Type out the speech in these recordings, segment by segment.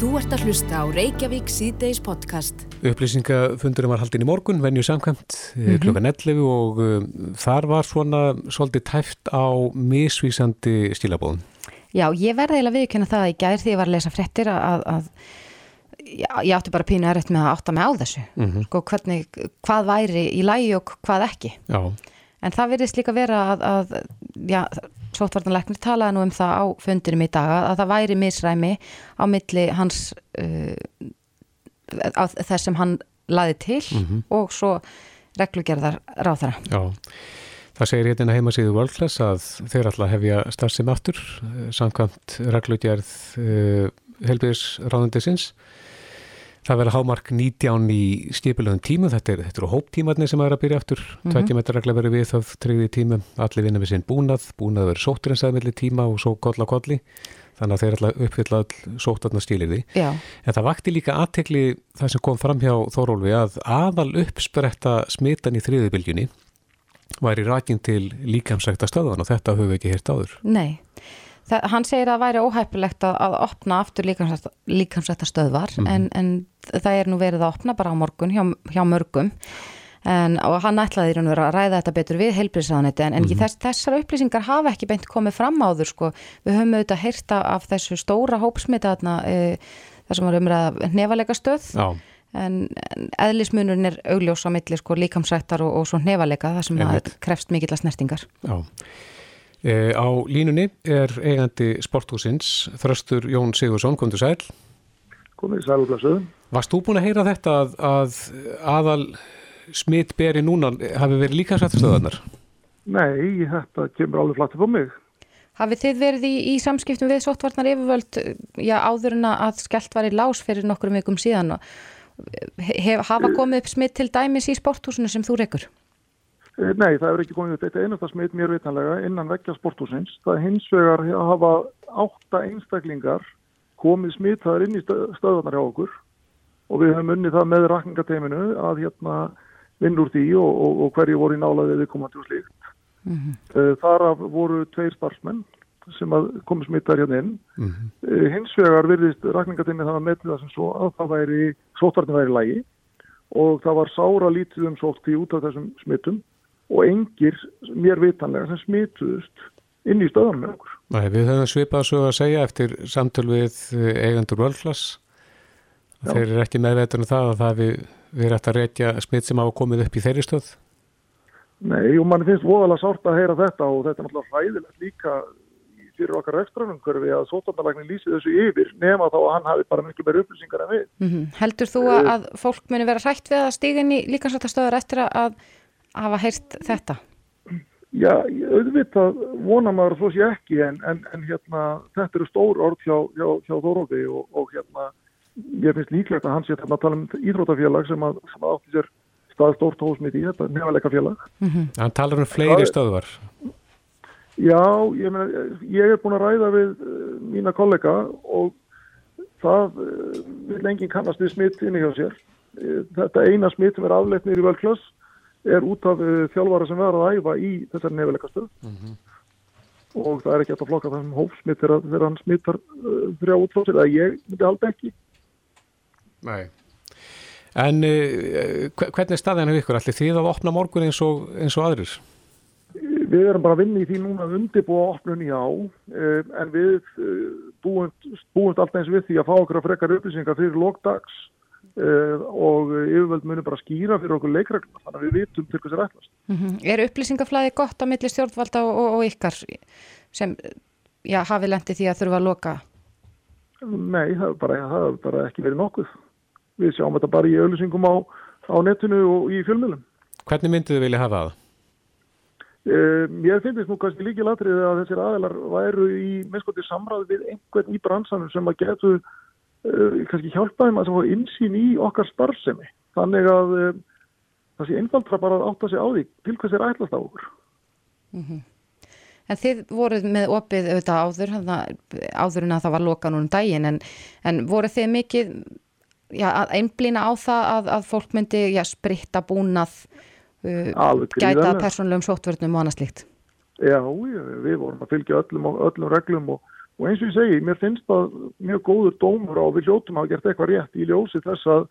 Þú ert að hlusta á Reykjavík síðdeis podcast. Upplýsingafundurum var haldin í morgun, venju samkvæmt, mm -hmm. klukkan 11 og um, þar var svona svolítið tæft á misvísandi stílabóðum. Já, ég verði eiginlega viðkynna það í gær því ég var að lesa frettir að, að ég átti bara pínu erriðt með að átta mig á þessu. Mm -hmm. sko, hvernig, hvað væri í lægi og hvað ekki. Já. En það verðist líka vera að, að já, sótvartanleiknir talaði nú um það á fundinum í dag að það væri misræmi á milli hans uh, þess sem hann laði til mm -hmm. og svo reglugerðar ráþara. Já, það segir hérna heima síðu Worldclass að þeir alltaf hefja starfsum aftur samkvæmt reglugerð uh, helbiðisráðundisins Það verður hámark 19 í skipilöðum tíma, þetta eru er hóptímarnir sem er að byrja aftur, mm -hmm. 20 metrar regla verður við þá tryggði tíma, allir vinna við sinn búnað, búnað verður sóttur en sæðmelli tíma og svo koll á kolli, þannig að þeir alltaf uppfylla all sóttarna stílir því. Já. En það vakti líka aðtekli það sem kom fram hjá Þórólfi að aðal uppspretta smitan í þriðibiljunni væri rækinn til líkamsækta stöðan og þetta höfum við ekki hýrt áður. Nei. Það, hann segir að það væri óhæpilegt að, að opna aftur líkamsrætta stöðvar mm. en, en það er nú verið að opna bara á morgun hjá, hjá mörgum en, og hann ætlaði að ræða þetta betur við heilbríðsraðaniti en, en mm. þess, þessar upplýsingar hafa ekki beint komið fram áður sko. Við höfum auðvitað heyrta af þessu stóra hópsmita e, þar sem var umræða nefalega stöð Já. en eðlismunurinn er augljós á milli sko, líkamsrættar og, og svo nefalega það sem krefst mikill að snertingar Já E, á línunni er eigandi sporthúsins Þröstur Jón Sigursson, kom til sæl. Komið sæl og blessuð. Varst þú búin að heyra þetta að, að aðal smittberi núna hafi verið líka sættastöðanar? Nei, þetta kemur alveg flattið på mig. Hafið þið verið í, í samskiptum við sóttvarnar yfirvöld já, áður en að skellt var í lás fyrir nokkrum vikum síðan? Og hef, hafa komið upp smitt til dæmis í sporthúsinu sem þú rekur? Eh, nei, það hefur ekki komið upp eitt einasta smitt mér vitanlega innan vekkja sporthúsins. Það er hins vegar að hafa átta einstaklingar komið smittaður inn í stöðunar hjá okkur og við höfum unnið það með rakningateiminu að hérna vinn úr því og, og, og hverju voru í nálaðið við komandi og slíkt. Mm -hmm. Þar af voru tveir starfsmenn sem komið smittaður hérna inn. Mm -hmm. Hins vegar virðist rakningateimið það að metna það sem svo að það væri, sótvartin væri lægi og það var sára lítið um sótti út af þessum smittum og engir mér vitanlega sem smituðust inn í stöðanum með okkur. Nei, við höfum svipað svo að segja eftir samtöl við eh, eigendur völdklass þeir eru ekki meðveitur um það að það við, við erum eftir að reykja smitt sem á að komið upp í þeirri stöð Nei, og mann finnst voðalega sárt að heyra þetta og þetta er náttúrulega hræðilegt líka fyrir okkar ekstranumkörfi að sótarnalagnin lýsi þessu yfir nema þá að hann hafi bara miklu meira upplýsingar en við. Mm -hmm. Heldur þú að, að fólk muni vera hrætt við að stíga inn í líkansvættastöður eftir að hafa heyrt þetta? Já, auðvitað vona maður að svo sé ekki en, en, en hérna, þetta eru stór orð hjá, hjá, hjá Þórófi og, og hérna, ég finnst líklegt að hann sé hérna að tala um íþrótafélag sem að, sem að átti sér stað stórt hósmit í þetta nefnilega félag. Mm -hmm. Hann talar um fleiri stöðvar. Já, ég, meina, ég er búin að ræða við uh, mína kollega og það uh, vil enginn kannast við smitt inn í hjá sér. Uh, þetta eina smitt sem er afleitnir í völdklass er út af uh, þjálfara sem verður að æfa í þessari nefileika stöð mm -hmm. og það er ekki að flokka þessum hófsmitt þegar hann smittar uh, þrjá útflóðsir, eða ég myndi halda ekki Nei En uh, hvernig er staðinu ykkur allir? Þið að opna morgun eins og, eins og aðrir? Við erum bara að vinna í því núna að undibúa opnun í á uh, en við uh, búumst búum alltaf eins við því að fá okkur að frekar upplýsingar fyrir lókdags Uh, og yfirvöld munum bara skýra fyrir okkur leikregluna þannig að við vitum til hvað sér ætlast mm -hmm. Er upplýsingaflæði gott á milli stjórnvalda og, og, og ykkar sem já, hafi lendi því að þurfa að loka? Nei, það hefur bara, hef bara ekki verið nokkuð við sjáum þetta bara í auðlýsingum á, á netinu og í fjölmjölum Hvernig myndið þið vilja hafa það? Uh, mér finnst nú kannski líki latrið að þessir aðelar væru í mennskotið samræð við einhvern í bransanum sem að getu kannski hjálpaði maður að fá insýn í okkar starfsemi. Þannig að uh, það sé einfaldra bara að átta sig á því til hvers er ætlast á okkur. Mm -hmm. En þið voruð með opið auðvitað áður áður en að það var loka núna um daginn en, en voruð þið mikið já, að einblýna á það að, að fólk myndi já, spritta búnað uh, gæta persónulegum sóttvörnum og annað slíkt? Já, við vorum að fylgja öllum, öllum reglum og og eins og ég segi, mér finnst það mjög góður dómur á við hljóttum að gert eitthvað rétt í ljósi þess að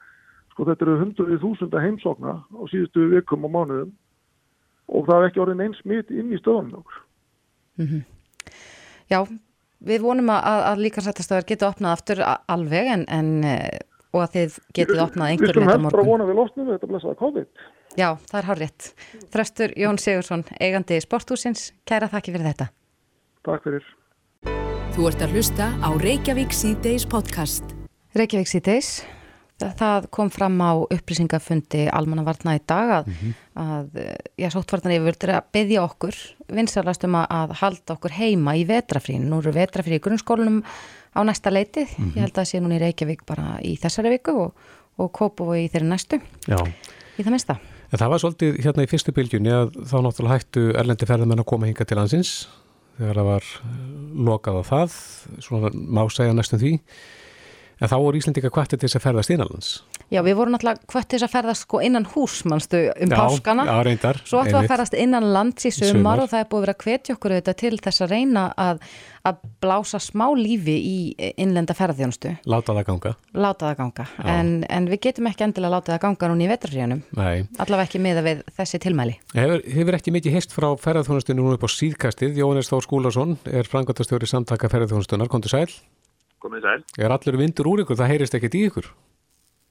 sko þetta eru hundruðið þúsunda heimsókna á síðustu vikum og mánuðum og það er ekki orðin eins mitt inn í stöðunum. Mm -hmm. Já, við vonum að, að líkansættastöðar geta opnað aftur alveg en, en og að þið getið opnað einhver leita morgun. Við skulum hefðra að vona við losnum við þetta blessaða COVID. Já, það er hár rétt. Þröstur Jón Sigursson, eigandi sporthúsins, kæra þakki fyrir þetta. Takk fyrir. Þú ert að hlusta á Reykjavík C-Days podcast. Reykjavík C-Days Það kom fram á upplýsingafundi almannavarna í dag að, mm -hmm. að já, sóttvartan yfirvöldur að byggja okkur vinsalast um að halda okkur heima í vetrafrín. Nú eru vetrafrí í grunnskólanum á næsta leitið. Mm -hmm. Ég held að það sé núna í Reykjavík bara í þessari viku og, og Kópú í þeirri næstu. Já. Í það mesta. En það var svolítið hérna í fyrstu bylgjunni að þá náttúrulega hættu erlendi ferðarmenn að koma hinga til hansins þegar það var lokað á það, svona má segja næstum því. En þá voru Íslandika kvartið til þess að ferðast innanlands? Já, við vorum náttúrulega kvartið til þess að ferðast sko innan hús, mannstu, um já, páskana. Já, reyndar. Svo við að ferðast innan lands í sumar, sumar og það er búið að vera að hvetja okkur auðvitað til þess að reyna að, að blása smá lífi í innlenda ferðarþjónustu. Láta það ganga. Láta það ganga, en, en við getum ekki endilega láta það ganga núna í vetrafríðanum. Nei. Allavega ekki miða við þessi tilmæli. Hefur, hefur ekki mikið hist frá ferðarþjónustunum nú upp á síðkastið. Jónis Þór Skúlason er frangotastjóri samtaka ferðarþjónustunar. Kontur sæl komið sæl. Er allur vindur úr ykkur? Það heyrist ekkert í ykkur?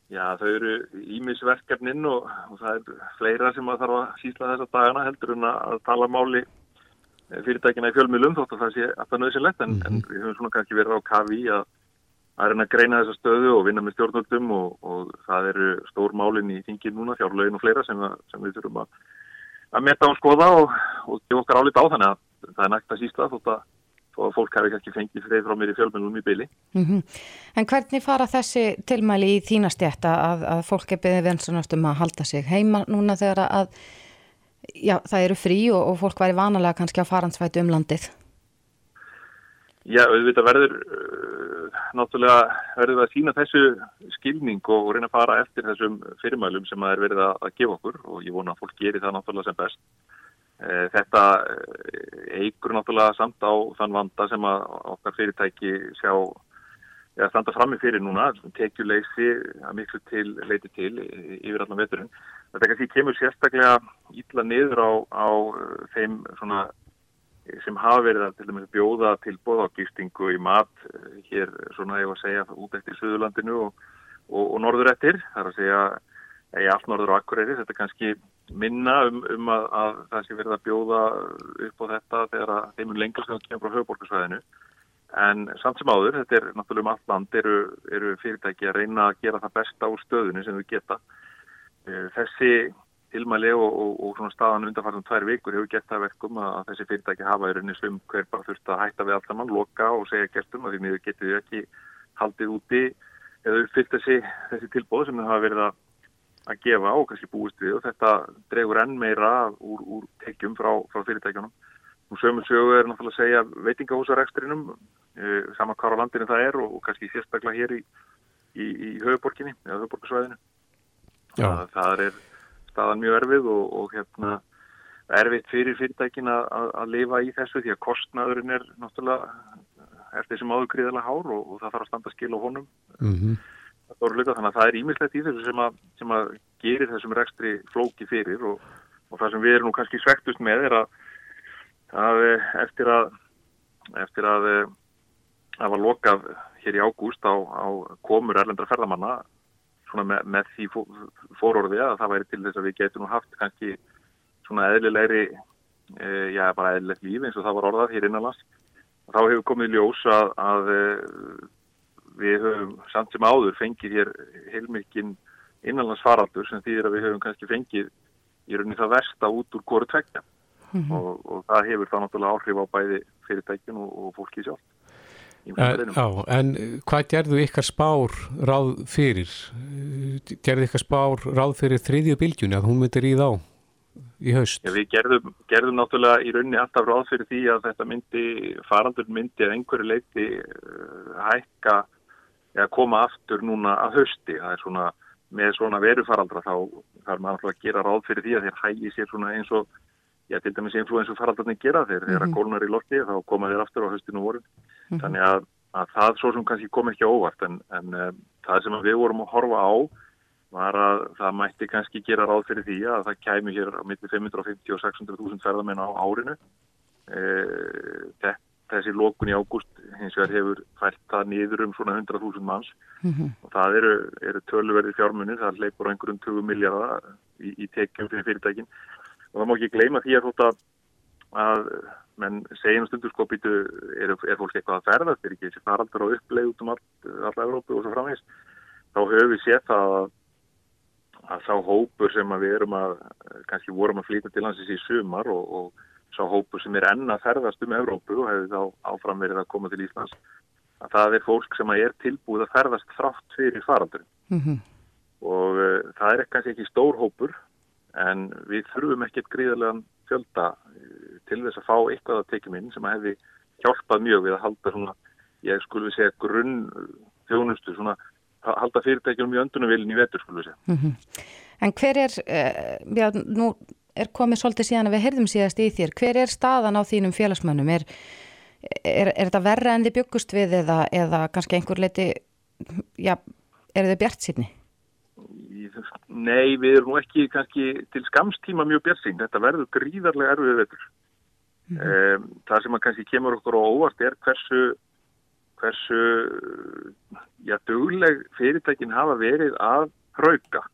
Já, þau eru ímisverkefnin og, og það er fleira sem að þarf að sísla þessa dagana heldur en að tala máli fyrirtækina í fjölmjölum þótt að það sé alltaf nöðsilegt en, mm -hmm. en við höfum svona kannski verið á kavi að að reyna að greina þessa stöðu og vinna með stjórnvöldum og, og það eru stór málinn í þingin núna, fjárlögin og fleira sem, að, sem við þurfum að, að metta og skoða og, og gefa okkar álita á þannig að það er nægt að sísla þótt að og fólk hafi ekki fengið frið frá mér í fjölmennum í byli. Mm -hmm. En hvernig fara þessi tilmæli í þína stjætta að, að fólk er beðið vensunast um að halda sig heima núna þegar að já, það eru frí og, og fólk væri vanalega kannski á faransvætu um landið? Já, auðvitað verður uh, náttúrulega verður við að sína þessu skilning og, og reyna að fara eftir þessum fyrirmælum sem það er verið að, að gefa okkur og ég vona að fólk gerir það náttúrulega sem best. Eh, þetta eh, eigur náttúrulega samt á þann vanda sem að okkar fyrirtæki sjá eða standa frammi fyrir núna, tekjuleysi að miklu til, leiti til yfir allan veturinn. Þetta kannski kemur sérstaklega ítla niður á, á eh, þeim svona sem hafa verið að til dæmis bjóða til bóðágistingu í mat hér svona ég var að segja út eftir Suðurlandinu og, og, og norður eftir, það er að segja í allt norður og akkureyri, þetta er kannski minna um, um að, að það sé verið að bjóða upp á þetta þegar að þeim er lengur sem það kemur frá höfuborgarsvæðinu en samt sem áður, þetta er náttúrulega um allt land eru, eru fyrirtæki að reyna að gera það besta úr stöðinu sem við geta. Eh, þessi tilmæli og, og, og svona staðan undanfartum tvær vikur hefur gett það verkum að þessi fyrirtæki hafa í rauninni svum hver bara þurft að hætta við allt saman, loka og segja gestum að því miður getur við ekki haldið úti eða uppfyllt þessi, þessi tilbóð sem það hafa verið að að gefa og kannski búist við og þetta dregur enn meira úr, úr tekjum frá, frá fyrirtækjunum. Nú sögum sögu er náttúrulega að segja veitingahúsarekstrinum, e, sama hvar á landinu það er og, og kannski sérstaklega hér í, í, í höfuborginni, eða höfuborgarsvæðinu. Það, það er staðan mjög erfið og, og hérna, erfitt fyrir fyrirtækin að, að lifa í þessu því að kostnaðurinn er náttúrulega eftir sem áður gríðilega hár og, og það þarf að standa skil á honum. Mm -hmm þannig að það er ímislegt í þessu sem að, sem að gerir þessum rekstri flóki fyrir og, og það sem við erum nú kannski svektust með er að, að eftir að eftir að það var lokað hér í ágúst á, á komur erlendra ferðamanna með, með því fórorði að það væri til þess að við getum nú haft kannski svona eðlilegri e, já bara eðlilegt líf eins og það var orðað hér innanlands þá hefur komið ljós að, að við höfum samt sem áður fengið hér heilmikinn innanlandsfaraldur sem þýðir að við höfum kannski fengið í rauninni það versta út úr góru tvekja mm -hmm. og, og það hefur þá náttúrulega áhrif á bæði fyrirtækin og, og fólki sjálf. En, á, en hvað gerðu ykkar spár ráð fyrir? Gerðu ykkar spár ráð fyrir þriðju bylgjunni að hún myndir í þá? í haust? Já, við gerðum, gerðum náttúrulega í rauninni alltaf ráð fyrir því að þetta myndi, farandur myndi að einhverju leiti uh, hækka að koma aftur núna að hösti. Það er svona, með svona verufaraldra þá þarf maður alltaf að gera ráð fyrir því að þeir hægi sér svona eins og, já til dæmis influensu faraldarnir gera þeir, þeir mm -hmm. eru að kólnar í lofti þá koma þeir aftur á höstinu voru. -hmm. Þannig að, að það svo sem kannski kom ekki óvart en, en um, það sem við vorum að horfa á var að það mætti kannski gera ráð fyrir því að það kæmi hér á milli 550 og 600.000 ferðamenn á árinu. E, þetta þessi lókun í ágúst hins vegar hefur fært það niður um svona 100.000 manns. Mm -hmm. og það eru, eru tölverði fjármunni, það leipur á einhverjum 20 miljardar í, í tekjum fyrir fyrirtækin. Og það má ekki gleyma því að þótt að menn segjum stundur sko býtu er, er fólk eitthvað að ferðast, er ekki þessi faraldur á uppleið út um all, alla Európu og svo framvegst þá höfum við það að, að sá hópur sem við erum að kannski vorum að flýta til hansins í sumar og, og sá hópu sem er enna að ferðast um Evrópu og hefur þá áfram verið að koma til Íslands að það er fólk sem er tilbúið að ferðast þrátt fyrir farandur mm -hmm. og uh, það er kannski ekki stór hópur en við þurfum ekkert gríðarlegan fjölda uh, til þess að fá eitthvað að tekja minn sem að hefði hjálpað mjög við að halda svona, ég skulle segja grunn þjónustu svona halda fyrirtækjum í öndunumvilin í vetur skulle við segja. Mm -hmm. En hver er, uh, já, nú er komið svolítið síðan að við heyrðum síðast í þér. Hver er staðan á þínum félagsmönnum? Er, er, er þetta verra en þið byggust við eða, eða kannski einhver leiti, já, er þið bjart síðni? Nei, við erum ekki kannski til skamstíma mjög bjart síðan. Þetta verður gríðarlega erfið veitur. Mm -hmm. Það sem kannski kemur okkur á óvart er hversu, hversu, já, dugleg fyrirtækin hafa verið að hrauka.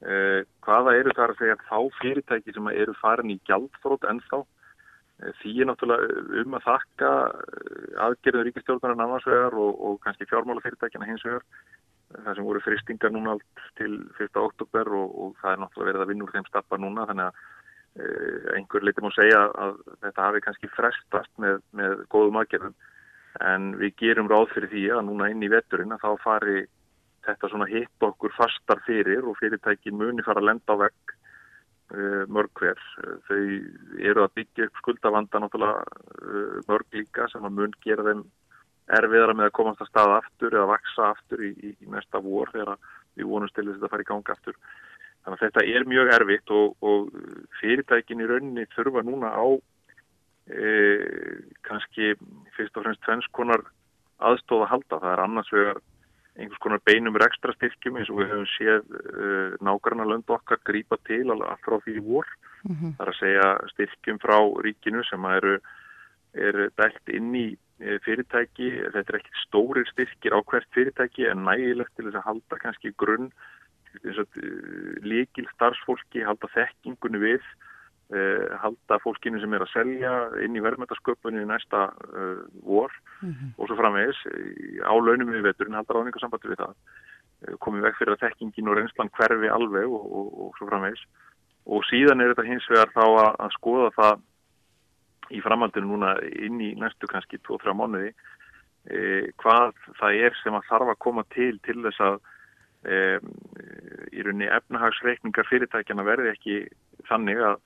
Eh, hvaða eru þar að segja þá fyrirtæki sem eru farin í gjaldfrót ennþá eh, því er náttúrulega um að þakka eh, aðgerður ríkistjórnar annars vegar og, og kannski fjármálafyrirtækina hins vegar það sem voru fristingar núna allt til 1. oktober og, og það er náttúrulega verið að vinna úr þeim stappa núna þannig að eh, einhver litur má segja að þetta hafi kannski frestast með, með góðum aðgerðum en við gerum ráð fyrir því að núna inn í vetturinn að þá fari þetta svona hitt okkur fastar fyrir og fyrirtækin muni fara að lenda á vegg uh, mörg hver. Þau eru að byggja upp skuldavanda náttúrulega uh, mörg líka sem að mun gera þeim erfiðara með að komast að staða aftur eða vaksa aftur í, í, í næsta vor þegar við vonumst til þess að þetta fari í ganga aftur. Þannig að þetta er mjög erfitt og, og fyrirtækin í rauninni þurfa núna á e, kannski fyrst og fremst tvennskonar aðstóða halda. Það er annars vegar einhvers konar beinum rekstra styrkjum eins og við höfum séð uh, nákvæmna lönd okkar grípa til alltaf frá því vor mm -hmm. þar að segja styrkjum frá ríkinu sem eru er dælt inn í uh, fyrirtæki þetta er ekki stórir styrkir á hvert fyrirtæki en nægilegt til þess að halda kannski grunn uh, líkil starfsfólki halda þekkingunni við halda fólkinu sem er að selja inn í verðmættasköpunni í næsta uh, vor mm -hmm. Framvegis á launum við veturinn halda ráðningarsambandi við það. Uh, komið veg fyrir að þekkingin og reynslan hverfi alveg og, og, og svo framvegis. Og síðan er þetta hins vegar þá að, að skoða það í framhaldinu núna inn í næstu kannski 2-3 mánuði hvað það er sem að þarf að koma til til þess að í rauninni efnahagsreikningar fyrirtækjana verði ekki þannig að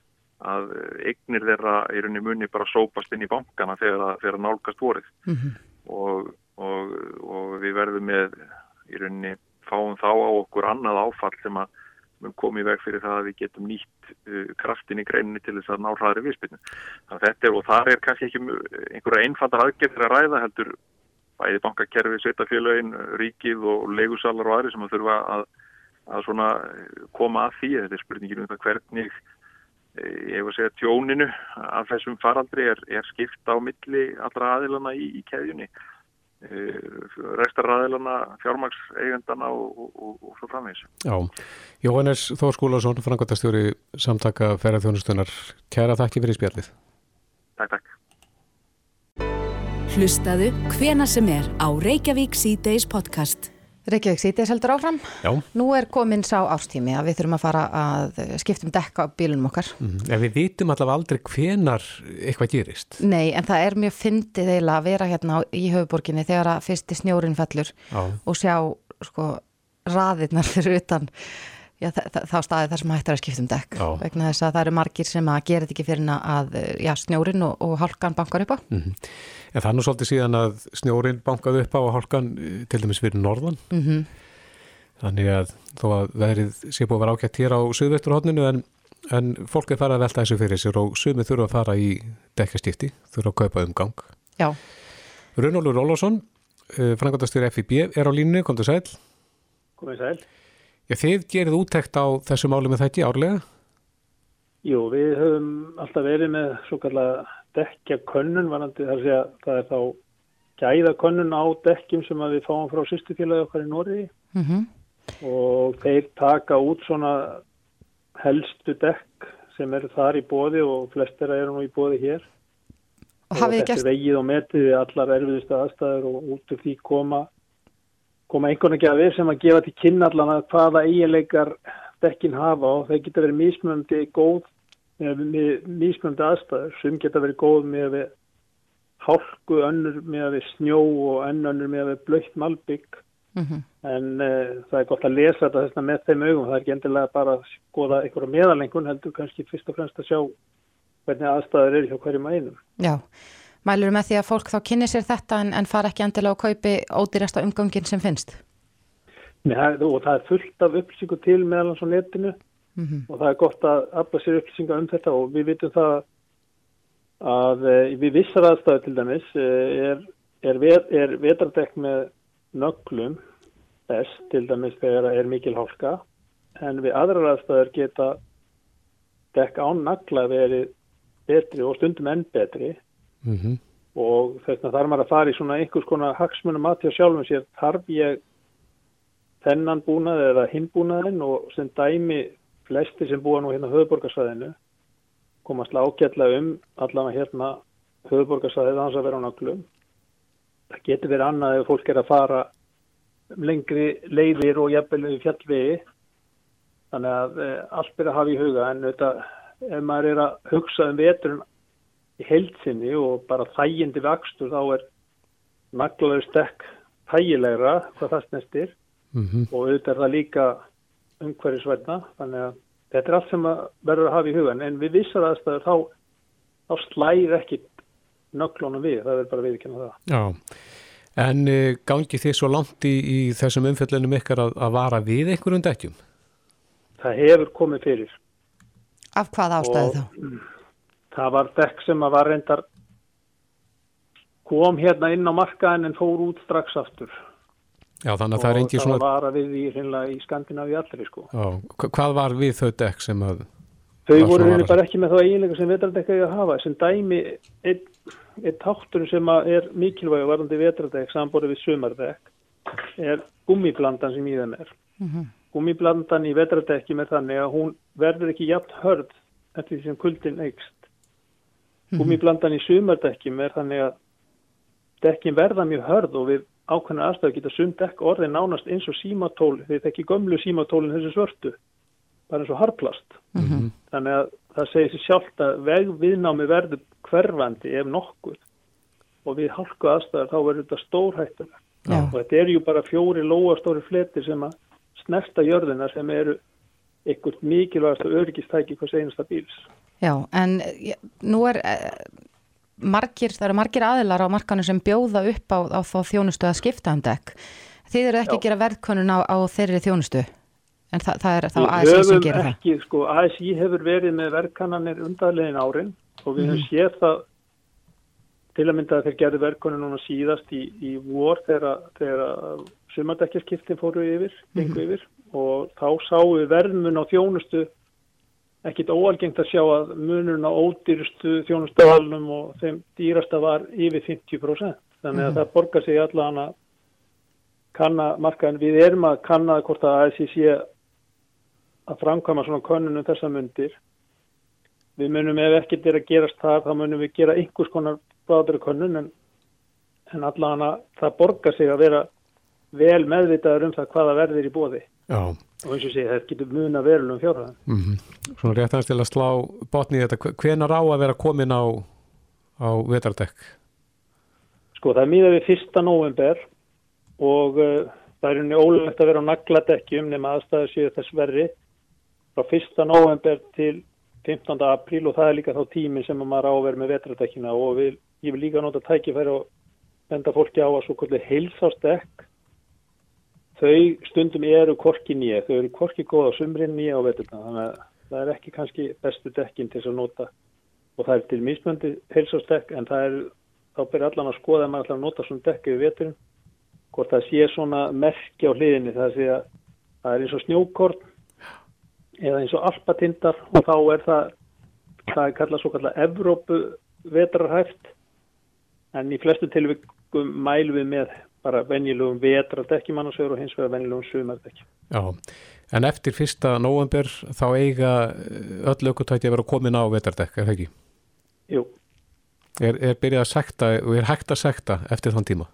að eignir þeirra í rauninni muni bara sópast inn í bankana þegar það nálgast vorið. Mm -hmm. Og, og, og við verðum með í rauninni fáum þá á okkur annað áfall sem að mun komið veg fyrir það að við getum nýtt uh, kraftin í greininni til þess að ná hraðri viðspilnu. Og það er kannski ekki einhverja einfandar aðgerðir að ræða heldur bæði bankakerfi, sveitafélagin, ríkið og legusalar og aðri sem að þurfa að, að koma að því. Þetta er spurningin um það hvernig ég hef að segja tjóninu af þessum faraldri er, er skipta á milli allra aðilana í, í keðjunni. Eh, restar aðilana fjármagseigendana og, og, og, og svo framvegs Já, Jóhannes Þór Skúlason frangotastjóri samtaka ferðarþjónustunar kæra þakki fyrir spjallið. Takk, takk. Hlustaðu hvena sem er á Reykjavík C-Days podcast Reykjavík sítið heldur áfram. Já. Nú er komin sá ástími að við þurfum að fara að skiptum dekka á bílunum okkar. Mm -hmm. En við vitum allavega aldrei hvenar eitthvað gerist. Nei, en það er mjög fyndið eiginlega að vera hérna í höfuborginni þegar að fyrsti snjórin fellur Já. og sjá sko raðirnar fyrir utan já, þá staði þar sem hættar að skiptum dekk. Já. Vegna þess að það eru margir sem að gera þetta ekki fyrir að já, snjórin og, og hálkan bankar upp á. Mm -hmm. En það er nú svolítið síðan að snjórin bankaði upp á að hálkan eh, til dæmis fyrir norðan. Mm -hmm. Þannig að þó að veðrið sé búið að vera ákjætt hér á söðveiturhóttinu en, en fólk er farið að velta þessu fyrir sér og sögmið þurfa að fara í dekkastífti, þurfa að kaupa umgang. Já. Runólur Ólásson, frangandastýri FIB, er á línu, kom Já, þið gerið úttekt á þessu máli með þetta í árlega? Jú, við höfum alltaf verið með svo kallega dekja könnun varandi þar að það er þá gæða könnun á dekkjum sem við fáum frá sýstufélagi okkar í Nóri mm -hmm. og þeir taka út svona helstu dekk sem eru þar í bóði og flestera eru nú í bóði hér og, og þetta er vegið og metið allar erfiðustu aðstæður og út af því koma koma einhvern veginn að við sem að gefa til kynna allan að hvaða eiginleikar dekkin hafa og það getur verið mísmöndi góð með, með mísmöndi aðstæður. Sem geta verið góð með hálku önnur með snjó og önnur með blöytt malbygg mm -hmm. en uh, það er gott að lesa þetta með þeim augum, það er ekki endilega bara að skoða einhverja meðalengun heldur kannski fyrst og fremst að sjá hvernig aðstæður eru hjá hverjum að einum. Já, mælur með því að fólk þá kynni sér þetta en, en fara ekki endilega að kaupi ódýrasta umgangin sem finnst Nei, og það er fullt af upplýsingu til meðal hans á netinu mm -hmm. og það er gott að afla sér upplýsinga um þetta og við vitum það að e, við vissar aðstæðu til dæmis e, er, er, er vetardekk með nöglum best til dæmis þegar er mikil hálka en við aðrar aðstæður geta dekk án nagla verið betri og stundum enn betri mm -hmm. og þess að þarf maður að fara í svona einhvers konar hagsmunum að til sjálfum sér þarf ég þennan búnað eða hinbúnaðin og sem dæmi flesti sem búa nú hérna höfuborgarsvæðinu komast lággjalla um allavega hérna höfuborgarsvæðið hans að vera á naglum. Það getur verið annað ef fólk er að fara lengri leiðir og jafnvel fjallvegi þannig að e, allt er að hafa í huga en þetta, ef maður er að hugsa um veturinn í heilsinni og bara þægindi vakstur þá er naglaður stekk þægilegra hvað það snestir mm -hmm. og auðvitað er það líka umhverjusvætna þannig að þetta er allt sem verður að hafa í hugan en við vissar aðstæður þá, þá slæðir ekki nöglunum við, það er bara viðkynna það Já, en uh, gangi þið svo langt í, í þessum umfjöldunum ykkar að, að vara við einhverjum dekkjum? Það hefur komið fyrir Af hvað ástæðu þá? Það var dekk sem að var reyndar kom hérna inn á markaðin en fór út strax aftur Já, þannig að það er engin svona... Og það var við í, í Skandinavi allri, sko. Já, hvað var við þau dekk sem að... Þau voru henni bara ekki með þá eiginlega sem vetradekk að hafa. Sem dæmi, einn ein táttur sem er mikilvæg varðandi vetradekk samborið við sumardekk er gummiblandan sem í þeim er. Mm -hmm. Gummiblandan í vetradekkjum er þannig að hún verður ekki jægt hörð eftir því sem kuldin eigst. -hmm. Gummiblandan í sumardekkjum er þannig að dekkin verða mjög hörð og við ákveðna aðstæðu geta sund ekk orðið nánast eins og símatól þegar þetta ekki gömlu símatólinn þessu svörtu bara eins og harplast mm -hmm. þannig að það segir sér sjálft að vegviðnámi verður hverfandi ef nokkuð og við halku aðstæður þá verður þetta stórhættulega og þetta er ju bara fjóri lóastóri fletir sem að snerta jörðina sem eru einhvert mikilvægast og öryggistæki hvers einasta bíls Já, en nú er margir, það eru margir aðilar á markanu sem bjóða upp á, á þjónustu að skipta um dekk. Þið eru ekki Já. að gera verðkonun á, á þeirri þjónustu en það, það er þá ASI sem gerir ekki, það. Sko, ASI hefur verið með verðkananir undarlegin árin og við höfum mm. séð það til að mynda að þeir gerði verðkonun núna síðast í, í vor þegar, þegar sumadekjarskiptin fóru yfir, mm. yfir og þá sáum við verðmun á þjónustu ekkit óalgengt að sjá að munurinn á ódýrstu þjónustafalunum og þeim dýrasta var yfir 50%. Þannig að mm. það borgar sig allan að kanna markaðin. Við erum að kanna hvort að ASI sé að framkvæma svona konunum þessa myndir. Við munum ef ekkert er að gerast þar, þá munum við gera einhvers konar báður konun en, en allan að það borgar sig að vera vel meðvitaður um það hvaða verðir í bóði. Já. Og eins og sé, það getur muna verulegum fjárhæðan. Mm -hmm. Svona rétt aðeins til að slá botni í þetta, hvenar á að vera komin á, á vetardekk? Sko það er mýða við fyrsta november og uh, það er unni ólulegt að vera á nagladekkjum nema aðstæðu séu þess verri frá fyrsta november til 15. apríl og það er líka þá tímin sem maður á að vera með vetardekkina og við, ég vil líka nota tækifæri og benda fólki á að svo kvöldi heilsásdekk þau stundum eru korki nýja, þau eru korki góða á sumrin nýja á veturna. Þannig að það er ekki kannski bestu dekkin til að nota. Og það er til mismöndi heilsásdekk en það er þá byrja allan að skoða að maður ætlar að nota svona dekki við veturinn hvort það sé svona merki á hliðinni. Það sé að það er eins og snjókorn eða eins og alpatindar og þá er það það er kallað svo kallað Evrópu vetrarhæft en í flestu tilvikum mælum við með bara venjulegum vetradekki mannarsvegur og hins vegar venjulegum sumardekki. Já, en eftir fyrsta november þá eiga öll aukutæti að vera komin á vetardekk, er það ekki? Jú. Er, er byrjað að sekta og er hægt að sekta eftir þann tíma?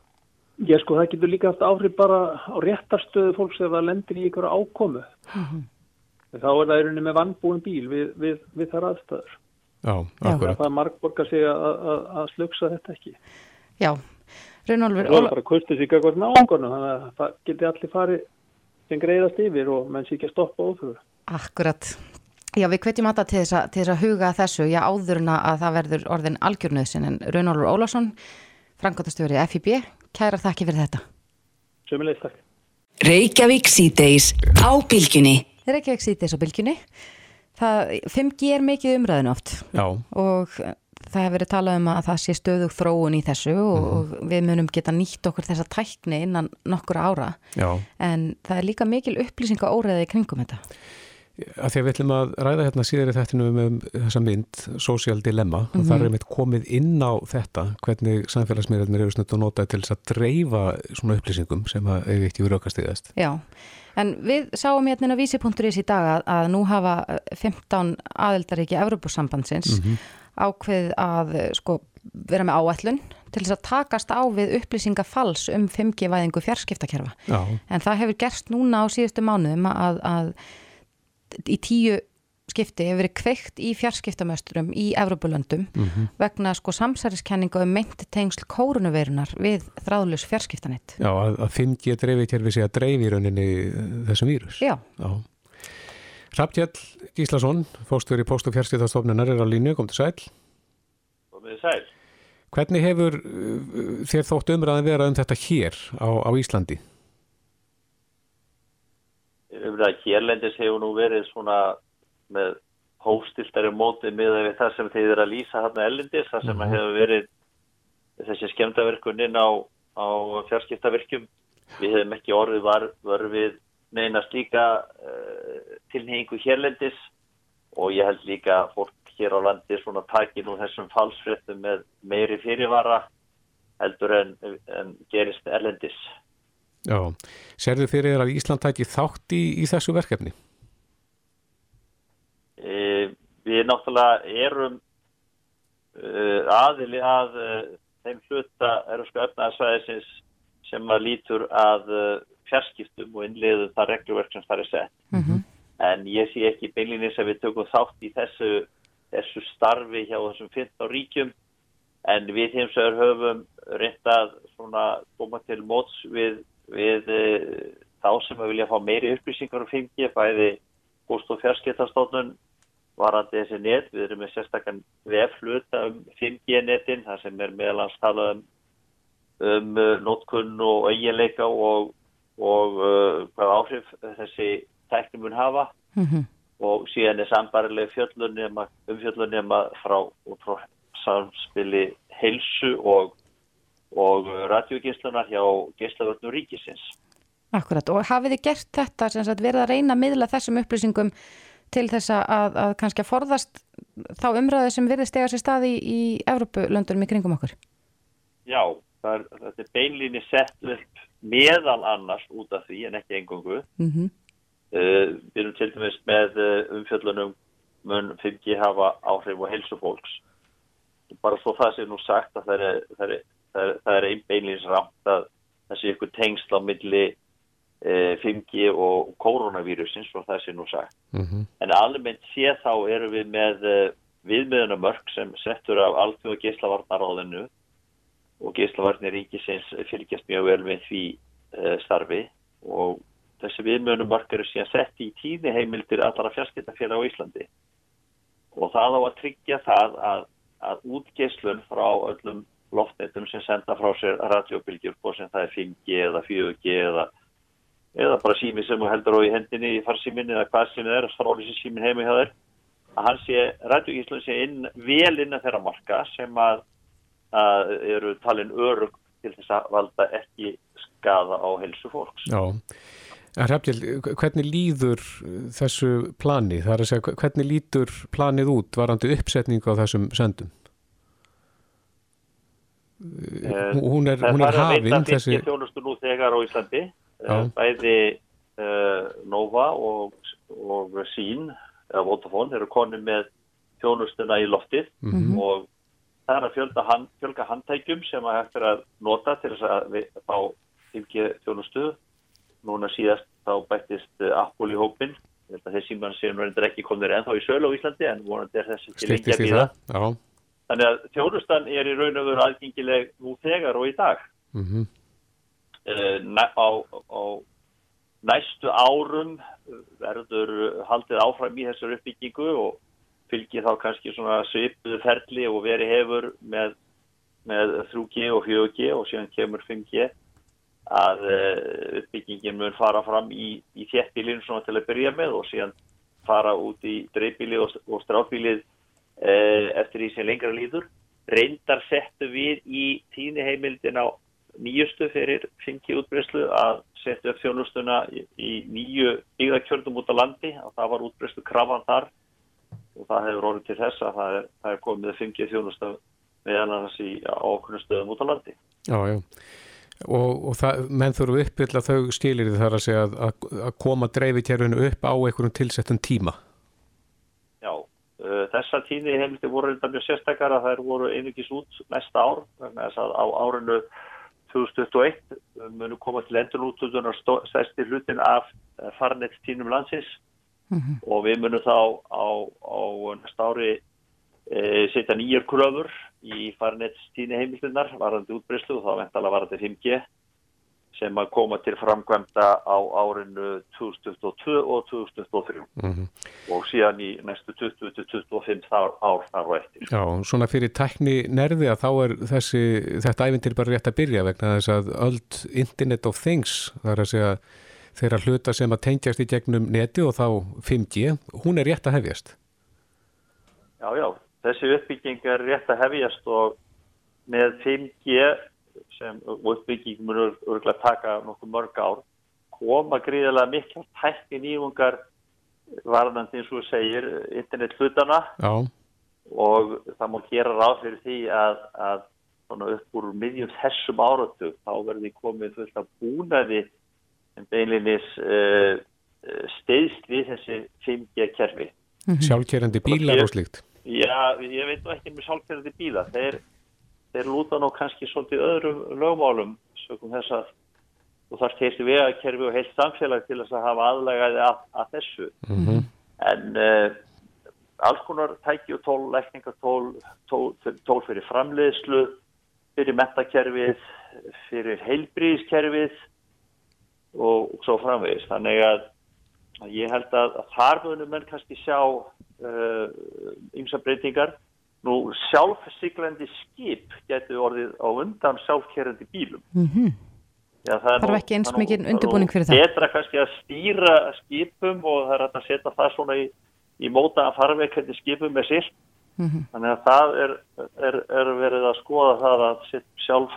Já, sko, það getur líka haft áhrif bara á réttarstöðu fólks ef það lendir í ykkur ákomu. Mm. Þá er það einhvern veginn með vannbúin bíl við, við, við þar aðstæður. Já, akkurat. Það er margborgar sig að slugsa þetta ekki. Já, Rönnólfur. Það er bara kustið sig eitthvað náðungarnu, þannig að það geti allir farið sem greiðast yfir og menn sé ekki að stoppa óþjóður. Akkurat. Já, við hvetjum alltaf til þess, að, til þess að huga þessu, já áðurna að það verður orðin algjörnöðsin, en Rönnólfur Ólásson, frangotastjóri FIB, kæra þakki fyrir þetta. Sömulegis takk. Reykjavík síðdeis á bylginni. Reykjavík síðdeis á bylginni. Það, 5G er mikið umræðin oft Já. og það hefur verið talað um að það sé stöðug þróun í þessu og, mm. við munum geta nýtt okkur þessa tækni innan nokkur ára Já. en það er líka mikil upplýsinga óreði kringum þetta. Að því að við ætlum að ræða hérna síðar í þættinu um þessa mynd, Social Dilemma mm -hmm. og það er einmitt komið inn á þetta hvernig samfélagsmiðlarnir eru snutt og notaði til þess að dreifa svona upplýsingum sem að eiga eitt í raukastíðast. Já, en við sáum hérna á vísi.is í dag að, að nú hafa 15 aðeldaríki Evropasambandsins mm -hmm. Ákveð að sko vera með áætlun til þess að takast á við upplýsingafals um 5G-væðingu fjarskiptakerfa. Já. En það hefur gerst núna á síðustu mánuðum að, að í tíu skipti hefur verið kveikt í fjarskiptamösturum í Evropalöndum mm -hmm. vegna sko samsæriskenninga um meinti tengsl kórunuveirunar við þráðlös fjarskiptanett. Já, að, að 5G dreifir til við sé að dreifi í rauninni þessum vírus. Já. Já. Hraftjall Gíslason, fóstur í Póst- og fjarskiptastofnunar er á línu, kom til sæl. Komið sæl. Hvernig hefur þér þótt umræðan vera um þetta hér á, á Íslandi? umræða hérlendis hefur nú verið svona með hóstiltari móti með það sem þeir eru að lýsa hann ellendis, það sem mm -hmm. hefur verið þessi skemdaverkunin á, á fjarskiptaverkjum við hefum ekki orðið var, var við neina slíka uh, tilhengu hérlendis og ég held líka að fólk hér á landi svona takir nú þessum falsfrettum með meiri fyrirvara heldur en, en gerist erlendis Já, serðu fyrir þér að Ísland tæki þátt í, í þessu verkefni? E, við náttúrulega erum uh, aðili að uh, þeim hluta erfsku öfnaðarsvæðisins sem að lítur að uh, fjarskiptum og innliðu það regluverk sem það er sett. Mm -hmm. En ég sé ekki beinlinis að við tökum þátt í þessu, þessu starfi hjá þessum 15 ríkjum en við hins vegar höfum reyndað svona koma til móts við við e, þá sem að vilja fá meiri upplýsingar um 5G, bæði post- og fjarskiptastofnun varandi þessi net, við erum með sérstakkan vefluta um 5G netin þar sem er meðalans talað um, um uh, nótkunn og eiginleika og, og uh, hvað áhrif þessi tæknum mun hafa mm -hmm. og síðan er sambarileg umfjöllunema frá, frá samspili heilsu og og radiogeislunar hjá geislavörnum ríkisins. Akkurat og hafið þið gert þetta sem sagt, verið að reyna að miðla þessum upplýsingum til þess að, að kannski að forðast þá umræðu sem verið stega sér staði í, í Evrópulöndunum í kringum okkur? Já, er, þetta er beinlýni sett upp meðal annars út af því en ekki engungu. Mm -hmm. uh, við erum til dæmis með uh, umfjöllunum mun 5G hafa áhrif og helsufólks. Bara svo það sem nú sagt að það er, það er það er, það er einbeinleins rámt að það sé ykkur tengsl á milli e, 5G og koronavírusins og það sé nú sagt. Mm -hmm. En almennt sé þá eru við með viðmiðunamörk sem settur af alþjóða geyslavarnaráðinu og geyslavarnir ríkisins fylgjast mjög vel með því e, starfi. Og þessi viðmiðunamörk eru síðan sett í tíði heimildir allara fjarskiptafélag á Íslandi. Og það á að tryggja það að, að útgeyslun frá öllum loftnetum sem senda frá sér radiobilgjur og sem það er 5G eða 4G eða, eða bara sími sem heldur á í hendinni í farsíminni eða hvað sem það er, strólisir símin heimi hjá þér að hann sé, radioíslun sé inn, vel innan þeirra marka sem að að eru talin örug til þess að valda ekki skada á helsu fólks. Já, en Hrafnil, hvernig líður þessu plani? Það er að segja, hvernig lítur planið út varandi uppsetningu á þessum sendum? Eh, hún er, hún er hafinn þessi... Það er að veita fyrir þjónustu nú þegar á Íslandi, Já. bæði uh, Nova og, og Sín, eða Vodafone, eru konið með þjónustuna í loftið mm -hmm. og það er að fjölga, hand, fjölga handtækjum sem að er að nota til þess að við fá fylgi þjónustu. Núna síðast þá bættist uh, Apple í hópin. Þessi mann séum verður ekki komnir ennþá í sölu á Íslandi en vonandi er þessi til lengi að býða. Þannig að þjónustan er í raun og veru aðgengileg nú þegar og í dag. Mm -hmm. uh, á, á næstu árum verður haldið áfram í þessar uppbyggingu og fylgir þá kannski svona svipuðu ferli og veri hefur með, með 3G og 4G og síðan kemur 5G að uh, uppbyggingin mun fara fram í, í þéttbílinn svona til að byrja með og síðan fara út í dreifbíli og, og stráfbílið uh, eftir því sem lengra líður. Reyndar settu við í tíniheimildin á nýjustu fyrir 5G útbreyslu að setja upp þjónustuna í, í nýju byggðarkjöldum út á landi og það var útbreyslu krafan þar og það hefur orðið til þess að það er, það er komið 5G þjónustöð meðan þess í ákveðnum stöðum út á landi. Já, já. Og, og það, menn þurfu uppbylla þau skilir þar að segja að, að koma dreifitjærfinu upp á einhverjum tilsettum tíma. Já, uh, þessa tíni hefði voru þetta mjög sérstakar að þær voru einugis út næsta ár, þannig að á árinu 2021 munu koma til endurlútuðunar stærsti hlutin af farnett tínum landsins mm -hmm. og við munum þá á, á næsta ári e, setja nýjur kröfur í farinettstíni heimildunar varandi útbreyslu og þá ventala varandi 5G sem að koma til framkvæmda á árinu 2022 og 2023 mm -hmm. og síðan í næstu 20-25 ár, ár þar og eftir. Já, svona fyrir tækni nerði að þá er þessi, þetta æfintir bara rétt að byrja vegna þess að öll Internet of Things, það er að segja þeirra hluta sem að tengjast í gegnum neti og þá 5G, hún er rétt að hefjast. Já, já, þessi uppbygging er rétt að hefjast og með 5G sem uppbygging munur örgulega taka nokkuð mörg ár koma gríðilega miklu tækni nýjungar varðandi eins og segir internet hlutana já. og það má gera ráð fyrir því að, að upp úr miðjum þessum áratu þá verður komið fullt af búnaði en beinlinis uh, steyðst við þessi 5G kerfi. Mm -hmm. Sjálfkerrandi bílar og slikt? Já, ég veit ekki með sjálfkerrandi bílar. Þeir, þeir lúta nú kannski svolítið öðrum lögmálum sögum þess að þú þarfst heilt vegakerfi og heilt samfélag til þess að hafa aðlægaði að, að þessu. Mm -hmm. En uh, alls konar tæki og tól, lækningatól, tól, tól fyrir framleiðslu, fyrir metakerfið, fyrir heilbríðiskerfið og svo framvegist. Þannig að ég held að, að þar munum menn kannski sjá ymsa uh, breytingar. Nú sjálfsiklandi skip getur orðið á undan sjálfkerrandi bílum. Mm -hmm. Já, það er nú, ekki eins mikið undirbúning fyrir það. Betra kannski að stýra skipum og það er að setja það svona í, í móta að farveikandi skipum með silt. Mm -hmm. Þannig að það er, er, er verið að skoða það að sjálf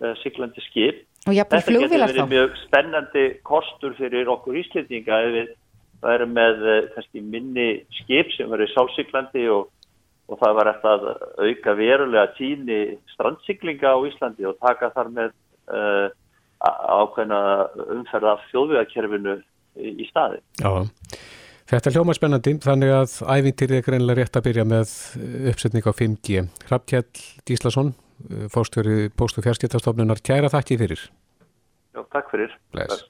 uh, siklandi skip Og jafnveg flugvilar þá? Þetta getur verið mjög spennandi kostur fyrir okkur íslendinga ef við værum með eh, kannski minni skip sem verið sálsiklandi og, og það var eftir að auka verulega tíni strandsiklinga á Íslandi og taka þar með uh, ákveðna umferða þjóðvegakerfinu í, í staði. Já, þetta er hljóma spennandi þannig að ævintýrið er greinlega rétt að byrja með uppsetning á 5G. Hrafkjell Díslason Eh, fórstjóri Póst- og fjárskiptastofnunar kæra þakki fyrir. Já, takk fyrir. Bless.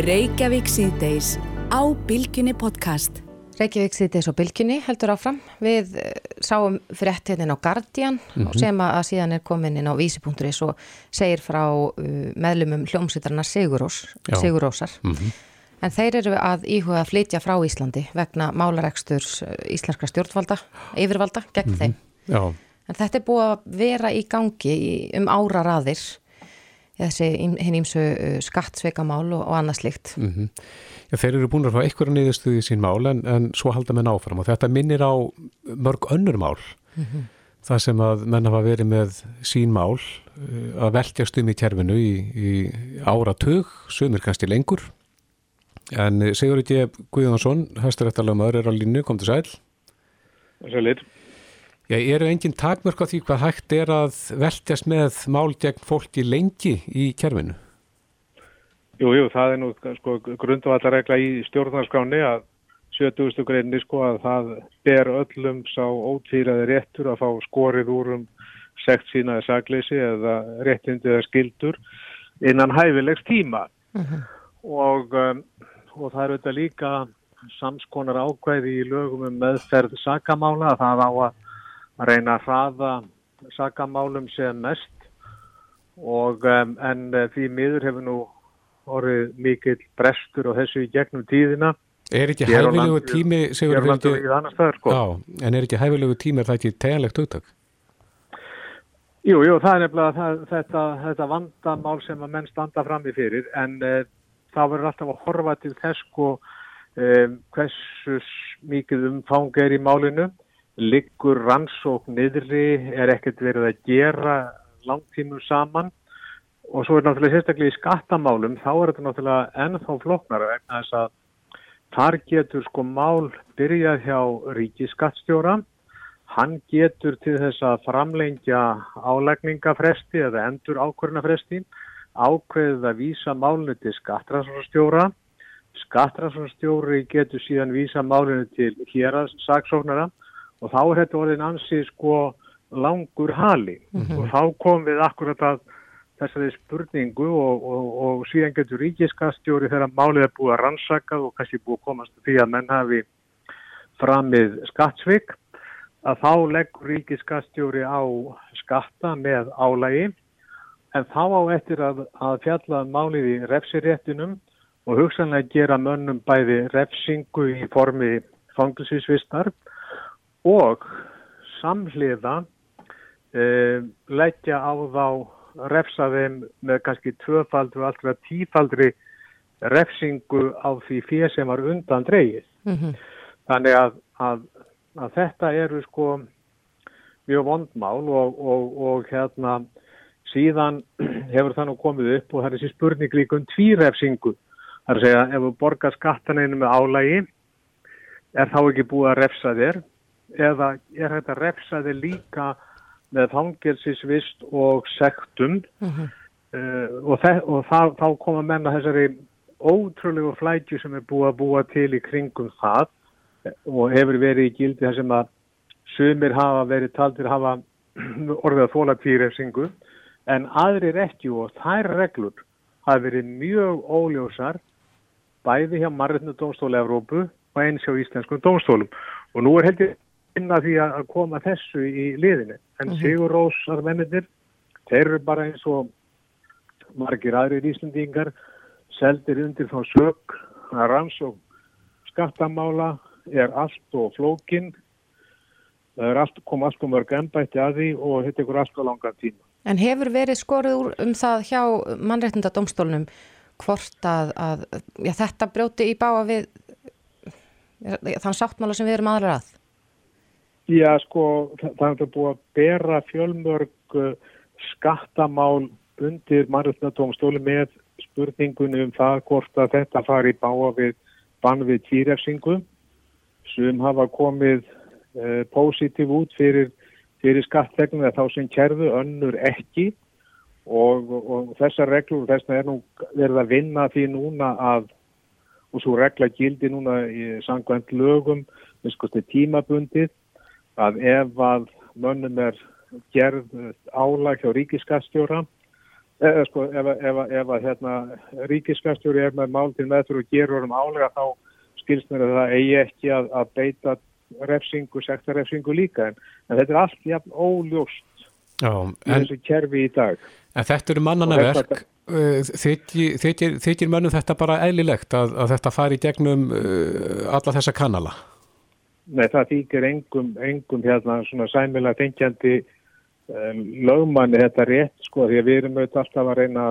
Reykjavík síðdeis á Bilginni podcast. Reykjavík síðdeis á Bilginni heldur áfram. Við eh, sáum frétt hérna á Guardian mm -hmm. sem að síðan er komin inn á vísi.is og segir frá meðlumum hljómsveitarna Sigurós, Sigurósar. Mm -hmm. En þeir eru að íhuga að flytja frá Íslandi vegna málareksturs íslenskra stjórnvalda, yfirvalda gegn mm -hmm. þeim. Já. En þetta er búið að vera í gangi um ára raðir þessi hinn ímsu uh, skattsveikamál og, og annað slikt. Mm -hmm. Já, þeir eru búin að fá einhverja niðurstuði í sín mál en, en svo halda með náfram og þetta minnir á mörg önnur mál. Mm -hmm. það sem að menn hafa verið með sín mál uh, að veltjast um í kerfinu í, í áratug, sömur kannski lengur en Sigur Ítje Guðjónsson, hæstaréttalögmaður er á línu, kom til sæl Sælir Já, eru enginn takmörk á því hvað hægt er að veltjast með mál gegn fólki lengi í kerfinu? Jú, jú, það er nú sko, grundvallarregla í stjórnarskráni að 70. greinni sko að það ber öllum sá ótvíraði réttur að fá skorið úr um sekt sínaði sagleysi eða réttindi eða skildur innan hæfilegs tíma uh -huh. og, um, og það er auðvitað líka samskonar ákvæði í lögum um meðferð sakamála að það á að reyna að hraða sakamálum sem mest og en uh, því miður hefur nú orðið mikill brestur og þessu í gegnum tíðina Er ekki hæfilegu tími Sigur, ekki, staðar, sko. á, en er ekki hæfilegu tími er það ekki teganlegt hugtak? Jú, jú, það er nefnilega það, þetta, þetta vandamál sem að menn standa fram í fyrir en það verður alltaf að horfa til þess sko um, hversu mikið umfang er í málinu. Liggur rannsók niðri, er ekkert verið að gera langtímum saman. Og svo er náttúrulega sérstaklega í skattamálum, þá er þetta náttúrulega ennþá floknara vegna þess að þar getur sko mál byrjað hjá ríkiskattstjóra, hann getur til þess að framlengja álegningafresti eða endur ákvörnafresti, ákveðið að vísa málinu til skattræðsstjóra, skattræðsstjóri getur síðan vísa málinu til hér að saksóknara og þá er þetta orðin ansið sko langur hali. Mm -hmm. og þá kom við akkurat að þessari spurningu og, og, og síðan getur ríkiskastjóri þegar málið er búið að rannsaka og kannski búið að komast því að menn hafi framið skattsvik að þá leggur ríkiskastjóri á skatta með álægi en þá á eftir að, að fjalla málið í refsiréttinum og hugsanlega gera mönnum bæði refsingu í formi fangilsvísvistar og samhliða e, leggja á þá refsa þeim með kannski tvöfaldri og alltaf tífaldri refsingu á því fyrir sem var undan dreyið. Mm -hmm. Þannig að, að, að þetta eru sko mjög vondmál og, og, og hérna síðan hefur það nú komið upp og það er þessi spurning líka um tvírefsingu. Það er að segja ef þú borgar skattan einu með álægi er þá ekki búið að refsa þér eða er þetta refsaði líka með fangelsisvist og sektum uh -huh. uh, og, og það, þá koma menna þessari ótrúlegu flætju sem er búið að búa til í kringum það og hefur verið í gildi þar sem að sumir hafa verið taldir hafa orðið að þóla kvíðrefsingu en aðrir ekki og þær reglur hafa verið mjög óljósar bæði hjá Marriðnu Dómstóli Evrópu og eins hjá Íslenskum Dómstólum og nú er heldur finna því að koma þessu í liðinu. En -hmm. Sigur Rósar mennir, þeir eru bara eins og margir aðrir íslendingar seldir undir þá sög að ranns og skattamála er allt og flókin það er allt, kom allt og mörg ennbætti að því og þetta er allt og langa tíma. En hefur verið skorið úr um það hjá mannreitnda domstólunum hvort að, að já, þetta brjóti í báa við þann sáttmála sem við erum aðra að? Já, sko, það hefur búið að bera fjölmörg uh, skattamál undir mannreitnatómstóli með spurningunum um það hvort að þetta fari báa við bann við týrefsingu sem hafa komið uh, positív út fyrir, fyrir skattegnum eða þá sem kærðu önnur ekki. Og, og þessar reglur þess að er nú verið að vinna því núna að og svo regla gildi núna í sangvænt lögum, við skoðum tímabundið að ef að mönnum er gerð álag hjá ríkiskastjóra eða sko ef, ef, ef að hérna, ríkiskastjóri er með mál til meðtur og gerur um álega þá skilst mér að það eigi ekki að, að beita refsingu, sektarefsingu líka en, en þetta er allt jafn óljóst Já, en, í þessu kerfi í dag En þetta eru mannanaverk uh, þykir, þykir, þykir mönnum þetta bara eðlilegt að, að þetta fari í gegnum uh, alla þessa kanala? Nei, það þýkir engum, engum hérna svona sæmilega tengjandi um, lögmanni þetta rétt sko því að við erum auðvitað alltaf að reyna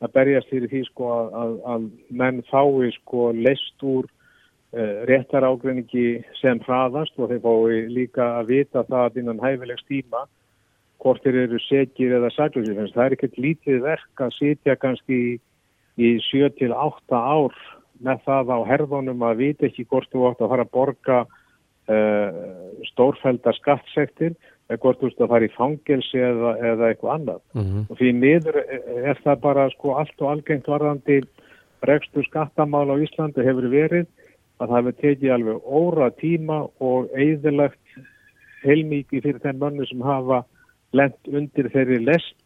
að berjast fyrir því sko að, að menn fái sko leist úr réttar ágreiningi sem hraðast og þeir fái líka að vita það innan hæfilegs tíma hvort þeir eru segir eða saglösi. Það er ekkert lítið verk að sitja kannski í, í 7-8 ár með það á herðunum að vita ekki hvort þú átt að fara að borga uh, stórfælda skattsektir eða hvort þú átt að fara í fangelsi eða, eða eitthvað annað. Mm -hmm. Og því niður er það bara sko allt og algengt varðandi bregstu skattamál á Íslandi hefur verið að það hefur tekið alveg óra tíma og eigðilegt heilmíki fyrir þenn mönnu sem hafa lent undir þeirri lest.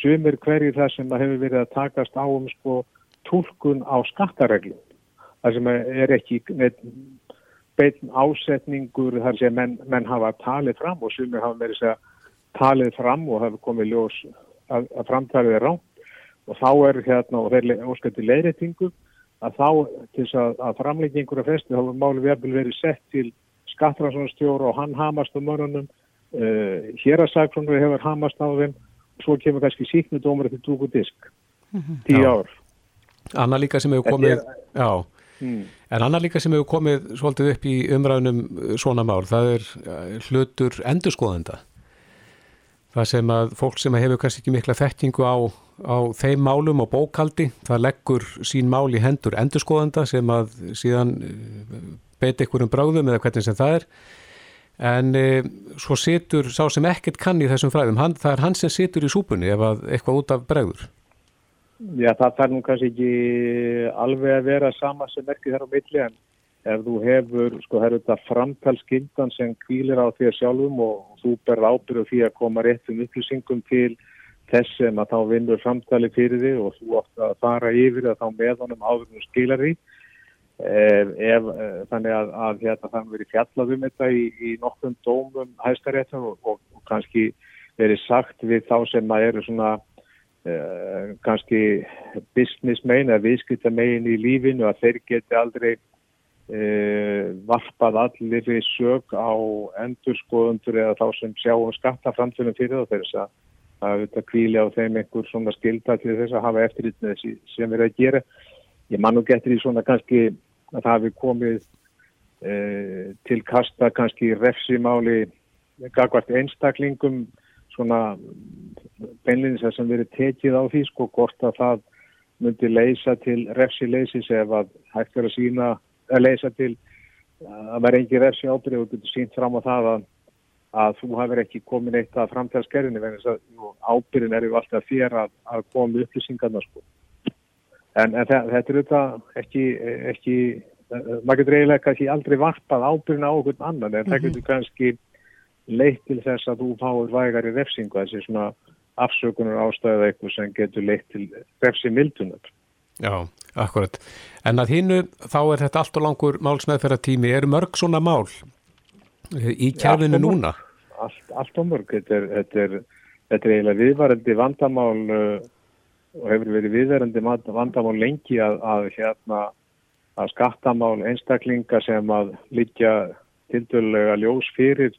Sumir hverju það sem hefur verið að takast á um sko tólkun á skattareglum. Það sem er ekki beitn ásetningur þar sem menn, menn hafa talið fram og sumir hafa verið að talið fram og hafa komið ljós að, að framtalið er rátt og þá er hérna og þeir óskætti leiðrætingu að þá til að, að framleggingur af festu þá er málið verið sett til skattrannsónastjóru og hann hamast um mörunum Uh, hér að sagfröndu hefur hamast á þeim. Og svo kemur kannski síknudómar eftir dúk og disk. Mm -hmm. tíu ár. Anna líka sem hefur komið er, já, mm. en Anna líka sem hefur komið svolítið upp í umræðunum svona mál, það er uh, hlutur endurskoðenda það sem að fólk sem hefur kannski ekki mikla þekkingu á, á þeim málum og bókaldi, það leggur sín mál í hendur endurskoðenda sem að síðan beiti ykkur um bráðum eða hvernig sem það er en e, svo situr sá sem ekkert kann í þessum fræðum, hann, það er hann sem situr í súpunni ef eitthvað út af bregður. Já, það þarf nú kannski ekki alveg að vera sama sem merkir þar á milli en ef þú hefur, sko, það eru þetta framtalskyndan sem kvílir á þér sjálfum og þú ber ábyrðu því að koma réttum upplýsingum til þess sem að þá vinnur framtali fyrir þig og þú átt að fara yfir að þá með honum áður og skilar því. Ef, ef, eh, þannig að, að hérna, það verið fjallað um þetta í, í nokkrum dómum hæstaréttum og, og, og kannski verið sagt við þá sem að eru svona uh, kannski business megin eða viðskipta megin í lífinu að þeir geti aldrei varpað allir við sög á endurskoðundur eða þá sem sjá um skattaframtunum fyrir þess að það auðvitað kvíli á þeim einhver svona skilda til þess að hafa eftirlitnið sem er að gera. Ég man nú getur í svona kannski að það hefði komið e, til kasta kannski refsimáli gagvart einstaklingum svona beinleins að sem verið tekið á því sko hvort að það myndi leysa til refsileysis ef að hægt verið að sína að leysa til að vera engi refsi ábyrði og getur sínt fram á það að, að þú hafið ekki komin eitt að framtæðaskerðinni vegna ábyrðin er ju alltaf þér að, að koma upplýsingarna sko. En, en þetta er auðvitað ekki, ekki maður getur eiginlega kannski aldrei varpað ábyrna á okkur annan en það getur kannski leitt til þess að þú fáir vægar í refsingu þessi svona afsökunar ástæða eitthvað sem getur leitt til refsi mildunar. Já, akkurat. En að hinnu þá er þetta allt og langur málsmeðferðartími. Er mörg svona mál í kjærfinu núna? Allt, allt og mörg. Þetta er, þetta er, þetta er eiginlega viðvarandi vandamál uh, og hefur verið viðverðandi vandamál lengi að, að, hérna, að skattamál einstaklinga sem að líka tildulega ljós fyrir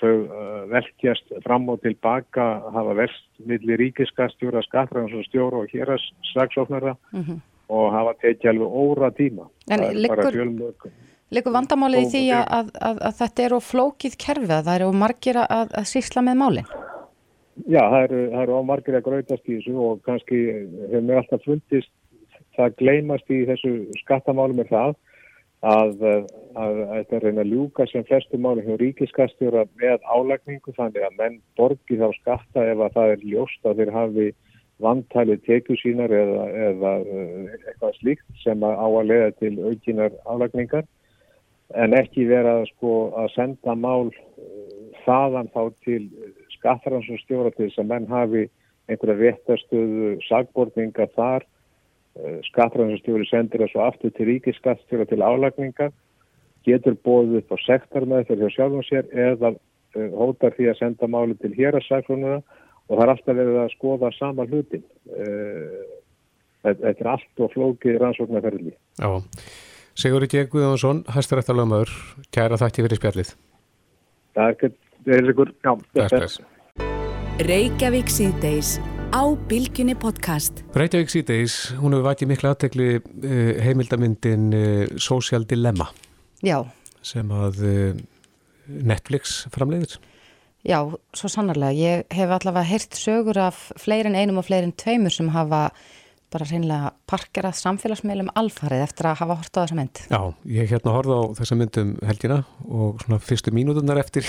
þau uh, velkjast fram og tilbaka hafa verst millir ríkiskastjóra, skattræðansstjóra og hérassvagsofnara mm -hmm. Og hafa tekið alveg óra tíma. En liggur, vandamálið í því að, að þetta er á flókið kerfið, það er á margir að sísla með málinn? Já, það eru, það eru ámargir að grautast í þessu og kannski hefur mér alltaf fundist það gleymast í þessu skattamálum er það að þetta er reyna að ljúka sem flestu málum hjá ríkiskastjóra með álækningu þannig að menn borgi þá skatta ef að það er ljóst að þeir hafi vantælið teku sínar eða, eða eh, eitthvað slíkt sem að á að leiða til aukinar álækningar en ekki vera sko, að senda mál eh, þaðan þá til skattaransstjóra til þess að menn hafi einhverja réttastöðu sagbortninga þar. Eh, skattaransstjóri sendir þessu aftur til ríkiskattstjóra til álagninga getur bóðið upp á sektarmæð fyrir sjálfum sér eða hótar því að senda máli til hér að sagfrununa og það er alltaf verið að skoða sama hlutin eh, þetta er allt og flókið rannsóknarferðli Já, Sigur Ríkjeg Guðjónsson Hæstarættalögumöður, kæra þætti fyrir spjallið Það er ekkert Eirikur, já. Reykjavík síðdeis á Bilginni podcast. Reykjavík síðdeis, hún hefur vætið miklu aðtegli uh, heimildamindin uh, Social Dilemma. Já. Sem að Netflix framleiðir. Já, svo sannarlega. Ég hef allavega heyrt sögur af fleirin einum og fleirin tveimur sem hafa bara reynilega parkerað samfélagsmeilum alfarið eftir að hafa hort á þessa mynd. Já, ég hérna horfði á þessa myndum helgina og svona fyrstu mínútunar eftir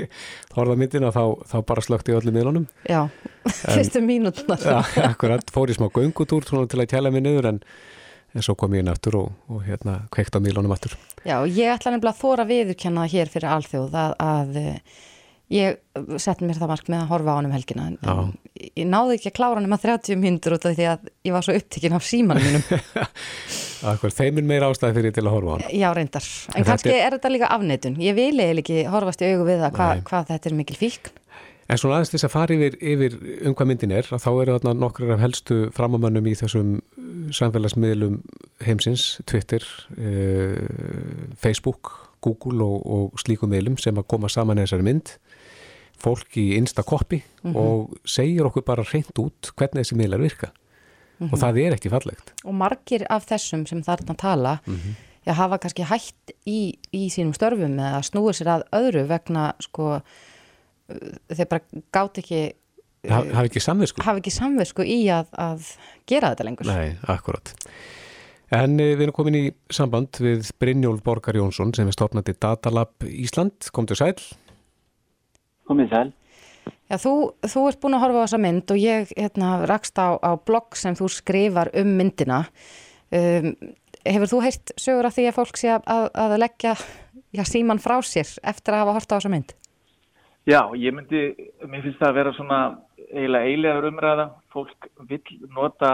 horfði á myndina þá, þá bara slökti öllum miðlunum. Já, fyrstu mínútunar. Já, akkurat, fór í smá göngutúr til að tjæla mig niður en en svo kom ég inn aftur og, og hérna kveikt á mílunum aftur. Já, ég ætla nefnilega að þóra viðurkenna hér fyrir alþjóð að, að ég sett mér það mark með að horfa á hann um helgina en, en ég náði ekki að klára hann um að 30 myndur út af því að ég var svo upptikinn af símanum mínum. Akkur, þeiminn meira ástæði fyrir til að horfa á hann. Já, reyndar. En, en kannski er... er þetta líka afneitun. Ég vil eða ekki horfast í augu við það hvað hva þetta er mikil fíkn. En svona aðeins þess að fara yfir, yfir um hvað myndin er, þá eru þarna nokkrar af helstu framamannum í þessum samfélagsmiðlum heimsins, Twitter, uh, Facebook, Google og, og slíkum miðlum sem að koma saman í þessari mynd, fólk í einsta koppi mm -hmm. og segir okkur bara reynd út hvernig þessi miðlar virka mm -hmm. og það er ekki fallegt. Og margir af þessum sem þarna tala, mm -hmm. já hafa kannski hætt í, í sínum störfum eða snúið sér að öðru vegna sko þeir bara gátt ekki hafi ekki samvisku hafi ekki samvisku í að, að gera þetta lengur Nei, akkurat En við erum komin í samband við Brynjólf Borgar Jónsson sem er stofnandi Datalab Ísland, kom til sæl Komið sæl. Já, þú, þú ert búin að horfa á þessa mynd og ég hérna, rakst á, á blogg sem þú skrifar um myndina. Um, Hefur þú heilt sögur af því að fólk sé að, að leggja já, síman frá sér eftir að hafa horta á þessa mynd? Já, ég myndi, mér finnst það að vera svona eiginlega eilegar umræða, fólk vil nota,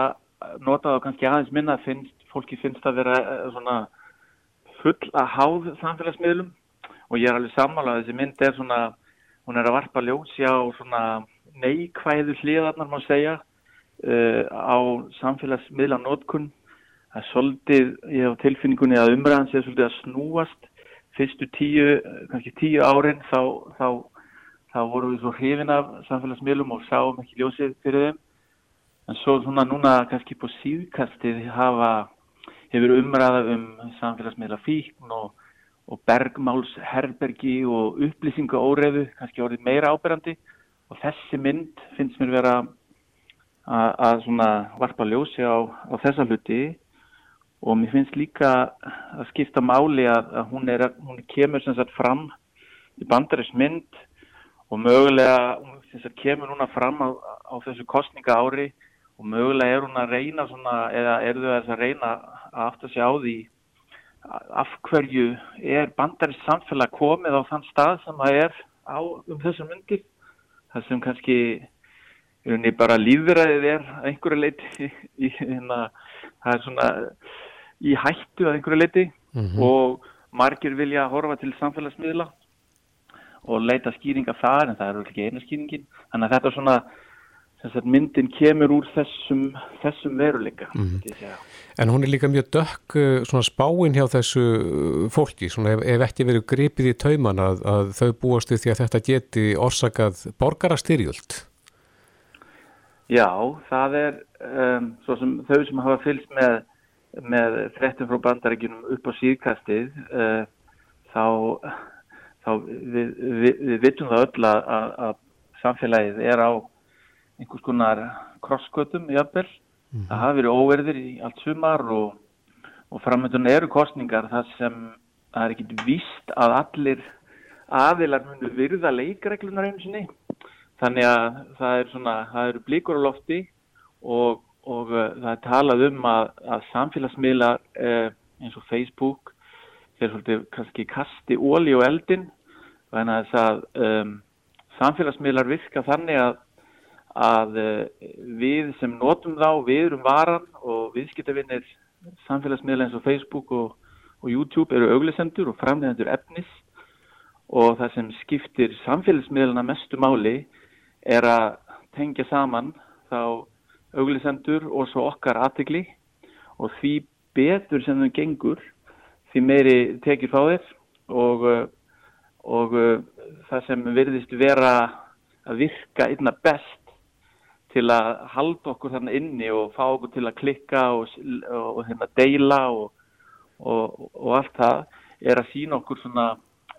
nota þá kannski aðeins minna, finnst, fólki finnst að vera svona full að háð samfélagsmiðlum. Og ég er alveg sammálað að þessi mynd er svona, hún er að varpa ljósi á svona neikvæðu hliðarnar má segja uh, á samfélagsmiðla nótkunn, það er svolítið, ég hef tilfinningunni að umræðan sé svolítið að snúast. Fyrstu tíu, kannski tíu árin þá, þá þá vorum við svo hrifin af samfélagsmiðlum og sáum ekki ljósið fyrir þeim. En svo svona núna kannski på síðkastið hafa hefur umræða um samfélagsmiðla fíkn og, og bergmálsherbergi og upplýsingu óreðu kannski orðið meira áberandi. Og þessi mynd finnst mér vera að, svona varpa ljósi á, á þessa hluti. Og mér finnst líka að skipta máli að, að hún, er, hún kemur sem sagt fram í bandarismynd og mögulega þess að kemur núna fram á, á þessu kostninga ári og mögulega er hún að reyna svona, eða er þau að reyna að aftur sig á því af hverju er bandarist samfélag komið á þann stað sem það er á um þessum myndir það sem kannski bara líðræðið er einhverju leiti í, hérna, það er svona í hættu að einhverju leiti mm -hmm. og margir vilja horfa til samfélagsmiðla og leita skýringa þar en það eru ekki eina skýringin. Þannig að þetta er svona sagt, myndin kemur úr þessum, þessum veruleika mm. En hún er líka mjög dökk uh, svona spáin hjá þessu uh, fólki. Svona ef, ef ekki verið gripið í tauman að, að þau búastu því að þetta geti orsakað borgarastyrjöld. Já, það er um, sem, þau sem hafa fylgst með með þrettum frá bandarækjunum upp á síðkastið uh, þá þá við, við, við vitum það öll að, að, að samfélagið er á einhvers konar krosskötum jafnvel. Mm -hmm. Það hafi verið óverðir í allt sumar og, og framöndun eru kostningar þar sem það er ekkit vist að allir aðilar munu virða leikreglunar einu sinni. Þannig að það er svona, það eru blíkur á lofti og, og uh, það er talað um að, að samfélagsmiðla uh, eins og Facebook þeir svolítið kannski kasti óli og eldin þannig að um, samfélagsmiðlar virka þannig að, að uh, við sem notum þá, við erum varan og viðskiptavinnir samfélagsmiðlar eins og Facebook og, og YouTube eru auglisendur og framlegendur efnis. Og það sem skiptir samfélagsmiðluna mestu máli er að tengja saman þá auglisendur og svo okkar aðtegli og því betur sem þau gengur því meiri tekir fá þér og uh, og uh, það sem verðist vera að virka einna best til að halda okkur þarna inni og fá okkur til að klikka og, og, og hérna deila og, og allt það er að sína okkur svona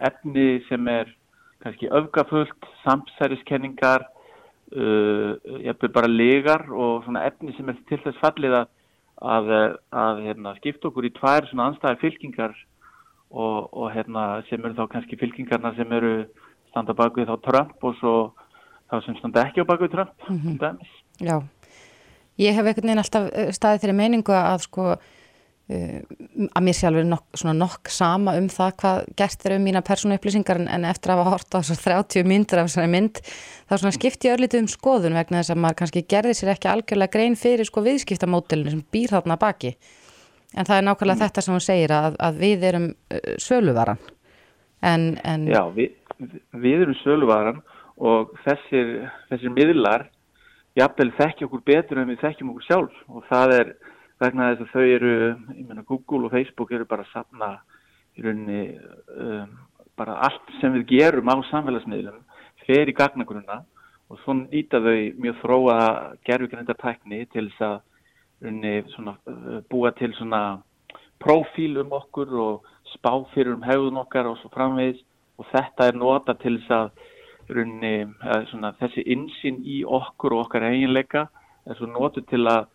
efni sem er kannski öfgafullt, samsæriskenningar, uh, jafnveg bara legar og svona efni sem er til þess fallið að, að, að hérna, skipta okkur í tvær svona anstæðar fylkingar og hérna, sem eru þá kannski fylkingarna sem eru standa bak við þá Trump og svo þá sem standa ekki á bak við Trump, mm -hmm. Já, ég hef einhvern veginn alltaf eh, staðið þeirri meiningu að sko Uh, að mér sjálfur er nokk, svona nokk sama um það hvað gert er um mína persónu upplýsingar en, en eftir að hafa hort á þessar 30 myndir af þessari mynd þá skipti ég örlítið um skoðun vegna þess að maður kannski gerði sér ekki algjörlega grein fyrir sko viðskiptamótilinu sem býr þarna baki en það er nákvæmlega mm. þetta sem hún segir að, að við erum uh, söluvaran en, en... Já, við, við erum söluvaran og þessir, þessir miðlar jafnvel þekkja okkur betur en við þekkjum okkur sjálf. Og það er vegna þess að þau eru, ég menna Google og Facebook eru bara að sapna í rauninni um, bara allt sem við gerum á samfélagsmiðlum fer í gagnagrunna. Og svo nýta þau mjög þróa gerðvigrændartækni til þess að rauninni svona, uh, búa til svona profíl um okkur og spá fyrir um hegðun okkar og svo framvegis. Og þetta er nota til þess að rauninni, svona, þessi insinn í okkur og okkar eiginleika er svo notu til að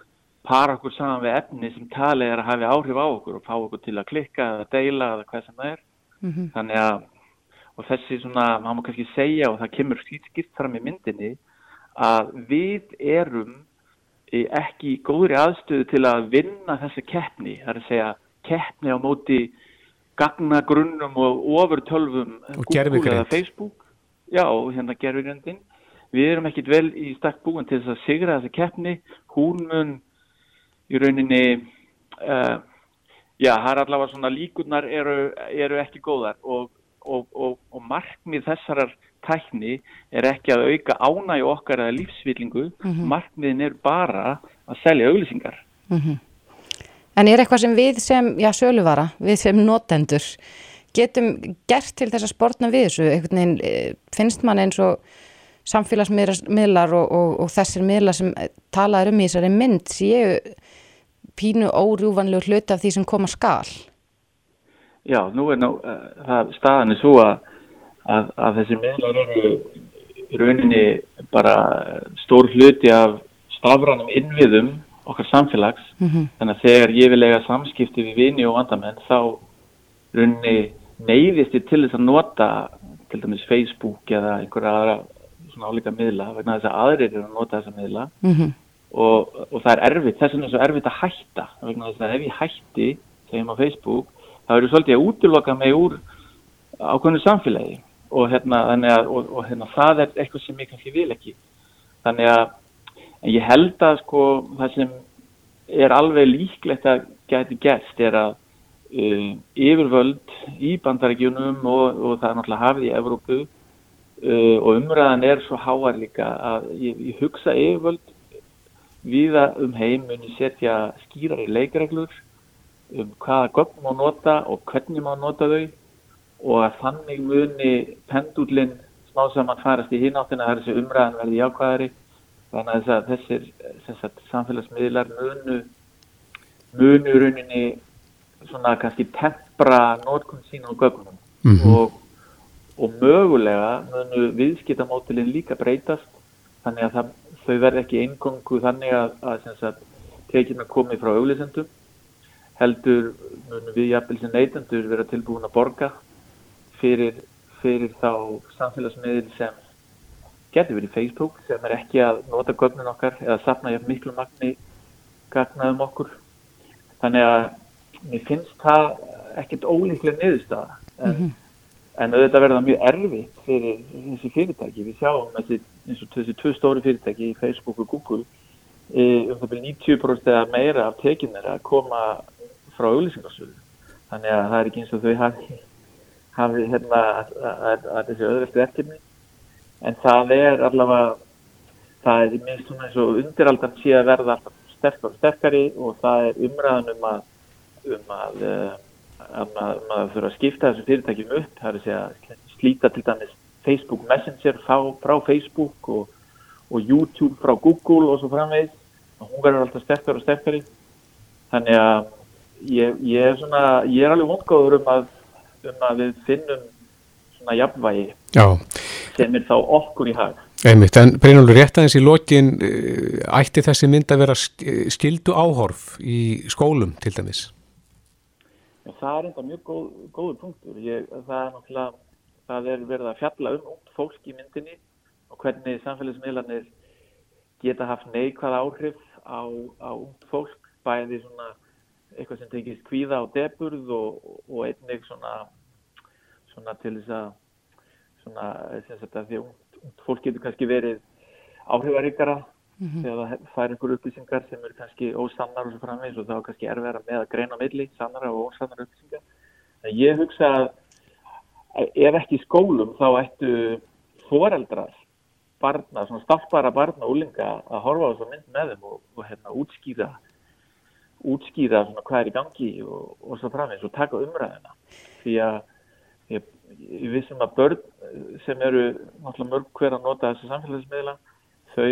para okkur saman við efni sem talið er að hafi áhrif á okkur og fá okkur til að klikka eða deila eða hvað sem það er. Mm -hmm. þannig að og þessi svona, maður má kannski segja og það kemur skipt fram í myndinni að við erum ekki í góðri aðstöðu til að vinna þessi keppni, það er að segja keppni á móti gagnagrunnum og ofurtölvum Google eða Facebook já, hérna gerðvigrindin við erum ekkit vel í stakk búin til þess að sigra þessi keppni, hún mun í rauninni uh, já, það er allavega svona líkunar eru, eru ekki góðar og, og, og, og markmið þessarar tækni er ekki að auka ánægi okkar eða lífsvillingu mm -hmm. markmiðin er bara að selja auglýsingar mm -hmm. En er eitthvað sem við sem, já, söluvara við sem notendur getum gert til þess að spórna við þessu veginn, eh, finnst mann eins og samfélagsmiðlar og þessir miðlar sem talaður um í þessari mynd séu pínu órjúvanlegu hlut af því sem koma skal? Já, nú er nú, uh, staðan er svo að, að, að þessi meðlar eru rauninni bara stór hluti af stafranum innviðum okkar samfélags mm -hmm. þannig að þegar ég vil eiga samskipti við vini og vandamenn þá rauninni neyðist ég til þess að nota til dæmis Facebook eða einhverja aðra svona álíka miðla vegna þess að aðrir eru að nota þessa miðla. Mm -hmm og, og það er erfitt, þess vegna er svo erfitt að hætta vegna þess að ef ég hætti segjum á Facebook, þá eru svolítið að útiloka mig úr ákveðinu samfélagi. Og hérna, að, og, og hérna það er eitthvað sem ég kannski vil ekki. Þannig að ég held að sko það sem er alveg líklegt að geti gæst er að uh, yfirvöld í bandarækjunum og, og það er náttúrulega hafið í Evrópu uh, og umræðan er svo háar líka að ég, ég hugsa yfirvöld viða um heim muni setja skýrari leikreglur um hvaða gögn má nota og hvernig má nota þau og að þannig muni pendullin smá saman farast í hináttina þar þessi umræðan verði jákvæðari. Þannig að þessir, þessar samfélagsmiðlar munu munu rauninni svona kannski tempra nótkunn sín á gögnum mm -hmm. og, og mögulega munu viðskiptamótilinn líka breytast þannig að það þau verð ekki eingongu þannig að, að, að tekina komi frá auglýsendum heldur munum við jafnvel sem neytendur vera tilbúin að borga fyrir, fyrir þá samfélagsmiðil sem getur verið Facebook sem er ekki að nota gögnin okkar eða sapna jafn miklu magni gagnaðum okkur þannig að mér finnst það ekkert ólíklega niðurstaða en mm -hmm en auðvitað verða mjög erfitt fyrir þessi fyrirtæki. Við sjáum þessi, eins og þessi tvö stóri fyrirtæki Facebook og Google e, um það byrja 90% eða meira af tekinnir að koma frá auðlýsingarsölu. Þannig að það er ekki eins og þau hafi, hafi hérna að, að, að þessi öðrustu verkefni. En það er allavega, það er minnst svona eins og undiraldan sé að verða alltaf sterkar og sterkari og það er umræðan um að, um að að maður fyrir að skipta þessu fyrirtækjum upp, það er að segja slíta til dæmis Facebook Messenger frá, frá Facebook og, og YouTube frá Google og svo framvegis og hún verður alltaf sterkar og sterkari þannig að ég, ég er svona, ég er alveg vongóður um að, um að við finnum svona jafnvægi Já. sem er þá okkur í hag. Einmitt, en Brynjólfur, rétt aðeins í lokin uh, ætti þessi mynd að vera skildu áhorf í skólum til dæmis? Já, það er enda mjög góð, góður punktur. Ég, það er náttúrulega, það er verið að fjalla um út fólk í myndinni og hvernig samfélagsmiðlanir geta haft neikvæð áhrif á, á út fólk, bæði svona eitthvað sem tekist kvíða á deburð og, og einnig svona, svona til þess að svona, að því að fólk getur kannski verið áhrifaríkara mm -hmm. þegar það fær einhver upplýsingar sem eru kannski ósannar og svo framvegs og þá er kannski erfæra með að greina milli, sannara og ósannar upplýsingar. En ég hugsa að ef ekki skólum þá ættu foreldrar barna, svona stafnbara barna og úlinga að horfa á þessu mynd með þeim og, og hérna útskýra útskýra svona hvað er í gangi og, og svo framins og taka umræðina því að ég, ég vissum að börn sem eru náttúrulega mörg hver að nota þessu samfélagsmiðla þau,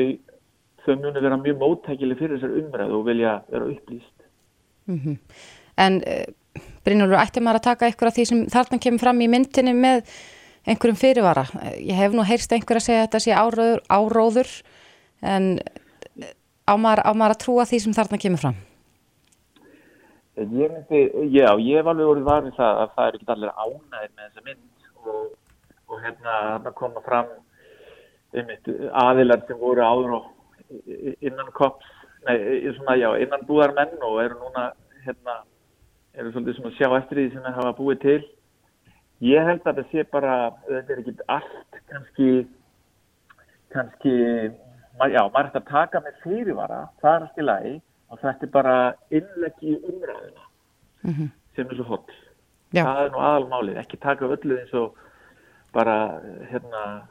þau muni vera mjög móttækili fyrir þessar umræðu og vilja vera upplýst mm -hmm. En uh, Brynjólfur, ætti maður að taka eitthvað af því sem þarna kemur fram í myndinni með einhverjum fyrirvara? Ég hef nú heyrst einhver að segja að þetta sé áróður, áróður en á maður, á maður að trúa því sem þarna kemur fram? Ég myndi, já, ég hef alveg orðið varðið það að það er ekki allir ánæðir með þessa mynd og, og hérna að koma fram einmitt aðilar sem voru áður og innan kops, nei, svona, já, innan búðarmenn og eru núna, hérna, eru svolítið svona sjá eftir því sem það hafa búið til. Ég held að það sé bara, þetta er ekki allt, kannski, kannski, já, maður ætti að taka með fyrirvara, það er allt í lagi og þetta er bara innlegg í umræðina mm -hmm. sem er svo hopp það er nú aðalmálið, ekki taka öllu eins og bara hérna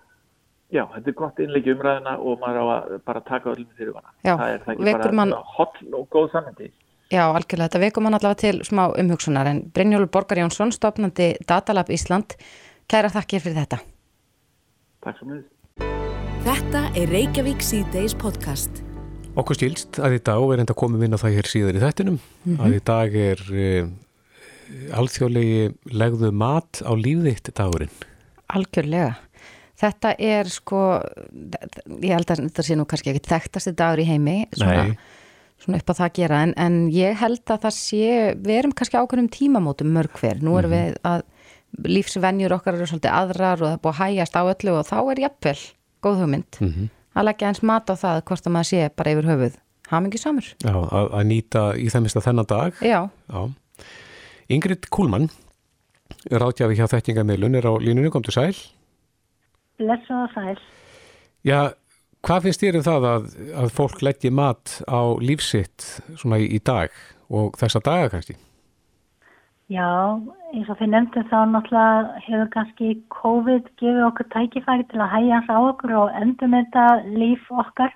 já, þetta er gott innlegg í umræðina og maður á að bara taka öllu fyrir hana það er það ekki bara man... hopp og góð sammyndi Já, algjörlega, þetta veikum mann allavega til smá umhugsunar en Brynjólfur Borgar Jónsson, stofnandi Datalab Ísland, kæra þakkir fyrir þetta Takk svo mjög Þetta er Reykjavík C-Days podcast Okkur stílst að í dag, og við erum enda komið inn á það hér síðan í þettinum, mm -hmm. að í dag er uh, alþjóðlegi legðu mat á lífðitt dagurinn. Algjörlega. Þetta er sko, ég held að þetta sé nú kannski ekki þekktasti dagur í heimi, svona, svona upp á það að gera, en, en ég held að það sé, við erum kannski ákveðnum tímamótum mörg hver. Nú erum -hmm. við að lífsvenjur okkar eru svolítið aðrar og það er búið að hægast á öllu og þá er jafnvel góð hugmynd. Mm -hmm að leggja eins mat á það hvort að maður sé bara yfir höfuð hamingi samur. Já, að, að nýta í þemmista þennan dag. Já. Já. Ingrid Kúlmann átjafi hjá þettingamilun, er á línunni, kom til sæl. Bless og sæl. Já, hvað finnst þér um það að, að fólk leggji mat á lífsitt svona í, í dag og þessa daga kannski? Já, eins og þið nefndu þá náttúrulega hefur kannski COVID gefið okkur tækifæri til að hægja hans á okkur og endur með þetta líf okkar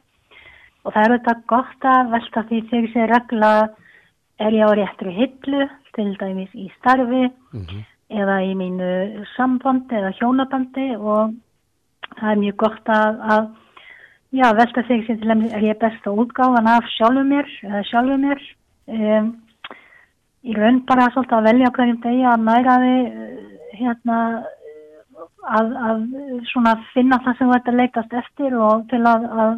og það er auðvitað gott að velta því þegar sér regla er ég á réttri hillu til dæmis í starfi mm -hmm. eða í mínu sambandi eða hjónabandi og það er mjög gott að, að já, velta þegar sér til dæmis er ég besta útgáðan af sjálfu mér eða sjálfu mér um, í raun bara svolítið að velja hverjum degi að næra þið eh, hérna að, að svona finna það sem þetta leitast eftir og til að, að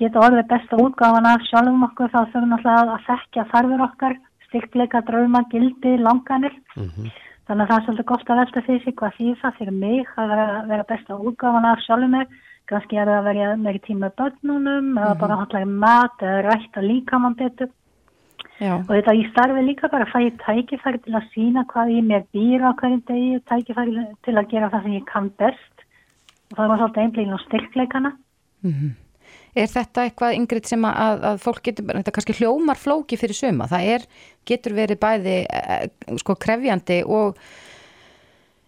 geta orðið besta útgáfan af sjálfum okkur þá þurfum náttúrulega að þekkja þarfur okkar, styrkleika, drauma, gildi, langanir mm -hmm. Þannig að það er svolítið gott að velta því sig hvað því það fyrir mig að vera, vera besta útgáfan af sjálfum mig kannski er það að verja meiri tíma börnunum mm -hmm. eða bara haldlega mat eða rætt að líka mann betur Já. og þetta ég starfi líka bara að fæ tækifæri til að sína hvað ég mér býra á hverjum degi, tækifæri til að gera það sem ég kann best og það var svolítið einblíðin á styrkleikana mm -hmm. Er þetta eitthvað yngriðt sem að, að fólk getur, þetta kannski hljómar flóki fyrir suma, það er, getur verið bæði eh, sko krefjandi og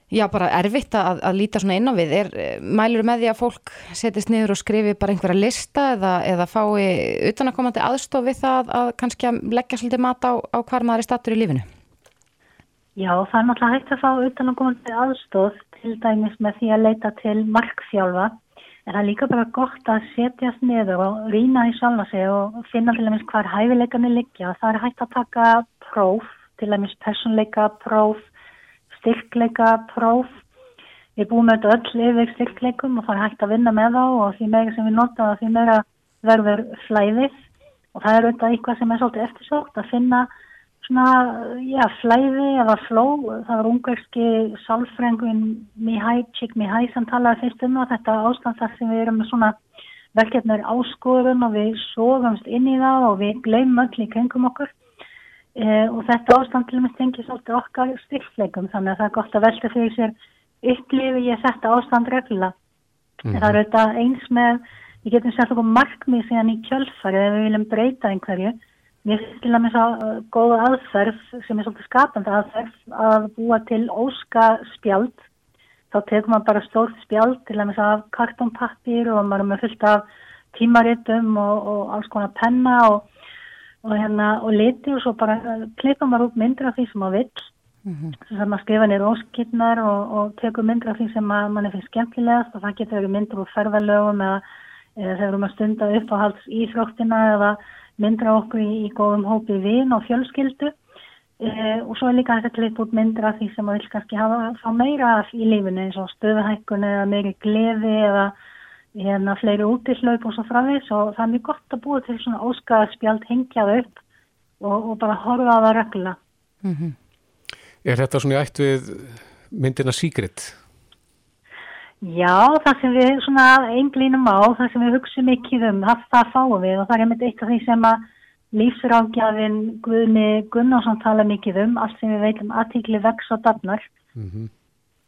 Já, bara erfitt að, að líta svona inn á við. Er, mælur með því að fólk setjast niður og skrifi bara einhverja lista eða, eða fái utanakomandi aðstof við það að kannski að leggja svolítið mat á, á hvar maður er stattur í lífinu? Já, það er náttúrulega hægt að fá utanakomandi aðstof til dæmis með því að leita til markþjálfa. En það er líka bara gott að setjast niður og rýna í sjálfa sig og finna til dæmis hvar hæfileikarnir liggja. Það er hægt að taka próf, til dæmis personleika próf styrkleika próf við búum auðvitað öll yfir styrkleikum og það er hægt að vinna með þá og því meira sem við nota og því meira verður flæðið og það er auðvitað eitthvað sem er svolítið eftirsókt að finna svona, já, flæði eða fló, það var ungarski sálfrængun Mihai, Chik Mihai sem talaði fyrst um þetta ástand þar sem við erum með svona verkefnir áskorun og við sógumst inn í það og við gleymum öll í kringum okkur e, og þetta ástand til og með stengið svolítið okkar styrkleikum þannig að það er gott að velta fyrir sér upplifi ég þetta ástand reglulega. Mm -hmm. Það er auðvitað eins með, við getum okkur markmið síðan í kjölfari þegar við viljum breyta einhverju. Mér finnst til að með svo uh, góða aðferð sem er svolítið skapandi aðferð að búa til óska spjald. Þá tekum maður bara stórt spjald til að svo af kartonpappir og maður er með fullt af tímaritum og, og alls konar penna og, og, hérna, og liti og svo bara uh, klippa maður upp myndir af því sem maður vill Mm -hmm. Þess að maður skrifa nýra óskilnar og, myndir af því sem að mann er fyrir skemmtilegast og það getur verið myndir úr ferðalögum eða, eða þegar við erum að stunda upp á hals íþróttina eða myndir af okkur í, í góðum hópi vinn og fjölskyldu e, og svo er líka hægt að klippa út myndir af því sem maður vil kannski hafa þá meira í lífinu eins og stöðuhækkun eða meiri gleði eða hérna fleiri útislaup og svo frá því og það er mjög gott að búa til svona óskaðspjald hengjað upp og, og bara horfa á það regla. Mm -hmm. Er þetta svona ætt við myndina Secret? Já, það sem við svona einblínum á, það sem við hugsaum ekki um, það, það fáum við. Og það er með eitt af því sem að lífsrákjafinn Guðni Gunnarsson tala mikið um, allt sem við veitum aðtíkli vex og dafnar. Mm -hmm.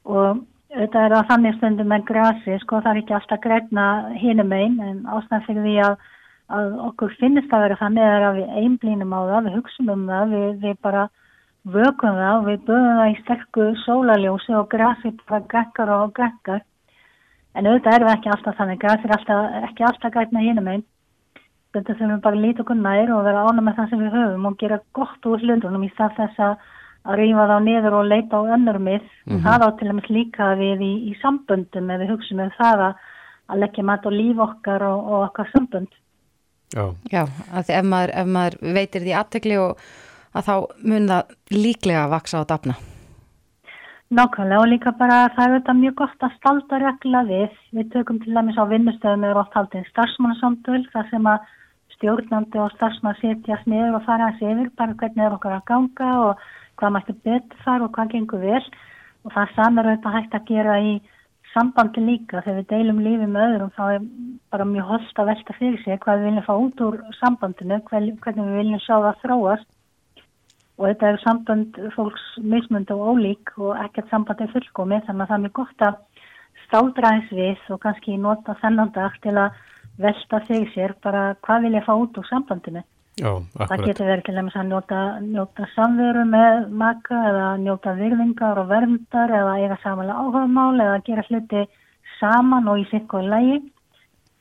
og þetta er að þannig stundum með grasi, sko það er ekki alltaf græna hinum einn en ástæðan fyrir því að, að okkur finnist að vera þannig að við einblínum á það, við hugsaum um það, við, við bara vökum það og við böðum það í sterku sólaljósi og grasi bara grekkar og grekkar en auðvitað erum við ekki alltaf þannig. Grasi er alltaf, ekki alltaf gæt með hinum einn þetta þurfum við bara að líta okkur nær og vera ána með það sem við höfum og gera gott úr hlundunum í stað þess að rýfa þá niður og leita á önnur mið. Mm -hmm. það á til dæmis líka við í, í samböndum ef við hugsaum um það að, að leggja mat og líf okkar og, og okkar sambönd. Já, Já ef maður, ef maður veitir því aðtekli og að þá mun það líklega að vaksa á dafna. Nákvæmlega og líka bara það er þetta mjög gott að stalda regla við. Við tökum til dæmis á vinnustöðum eða oft haldið starfsmannasamtöl þar sem að stjórnandi og starfsmann setjast niður og fara að séfir bara hvernig er okkar að ganga og hvað mættu betur þar og hvað gengur vel. Og það samar auðvitað hægt að gera í sambandi líka. Þegar við deilum lífið með öðrum þá er bara mjög holst að velta fyrir sig hvað við viljum fá út úr sambandinu, hvernig við viljum sjá það þróast og þetta er samband fólks mismund og ólík og ekkert samband er fullkomi þannig að það er mjög gott að stáldra eins við og kannski nota þennan dag til að velta fyrir sér bara hvað vil ég fá út úr sambandinu. Já, það getur verið til dæmis að njóta, njóta samveru með maka eða njóta virðingar og verndar eða eiga samanlega áhugamál eða gera hluti saman og í sikku lægi.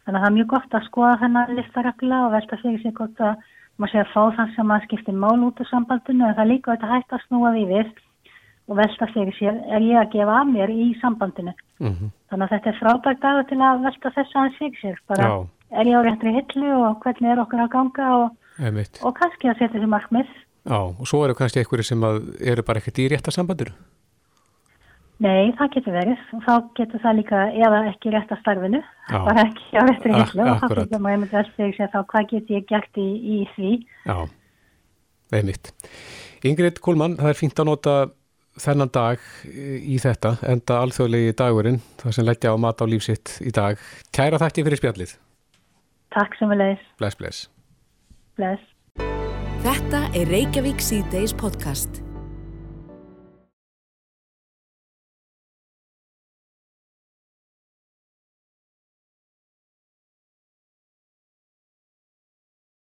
Þannig að það er mjög gott að skoða þennan listaregla og velta fyrir sér gott að maður sé að fá það sem að skipti mál út af sambandinu en það líka þetta hægt að snúa því við og velta fyrir sér er ég að gefa af mér í sambandinu? Mm -hmm. þannig að þetta er frábært dag til að velta þess aðeins fyrir sér. Bara Já. er ég á réttri hillu og hvernig er okkur að ganga og, og kannski að setja því markmið. Já og svo eru kannski einhverju sem eru bara ekkert í rétta sambandur Nei, það getur verið og þá getur það líka eða ekki rétt að starfinu, Já. bara ekki á réttri hillu og þá getur maður einmitt vel segja sér þá hvað getur ég gert í, í því. Já, einmitt. Ingrid Kólmann, það er fínt að nota þennan dag í þetta, enda alþjóðlegi dagurinn, það sem leggja á mat á lífsitt í dag. Kæra þætti fyrir spjallið. Takk sem við leiðis. Bless, bless. Bless. Þetta er Reykjavík C-Days podcast.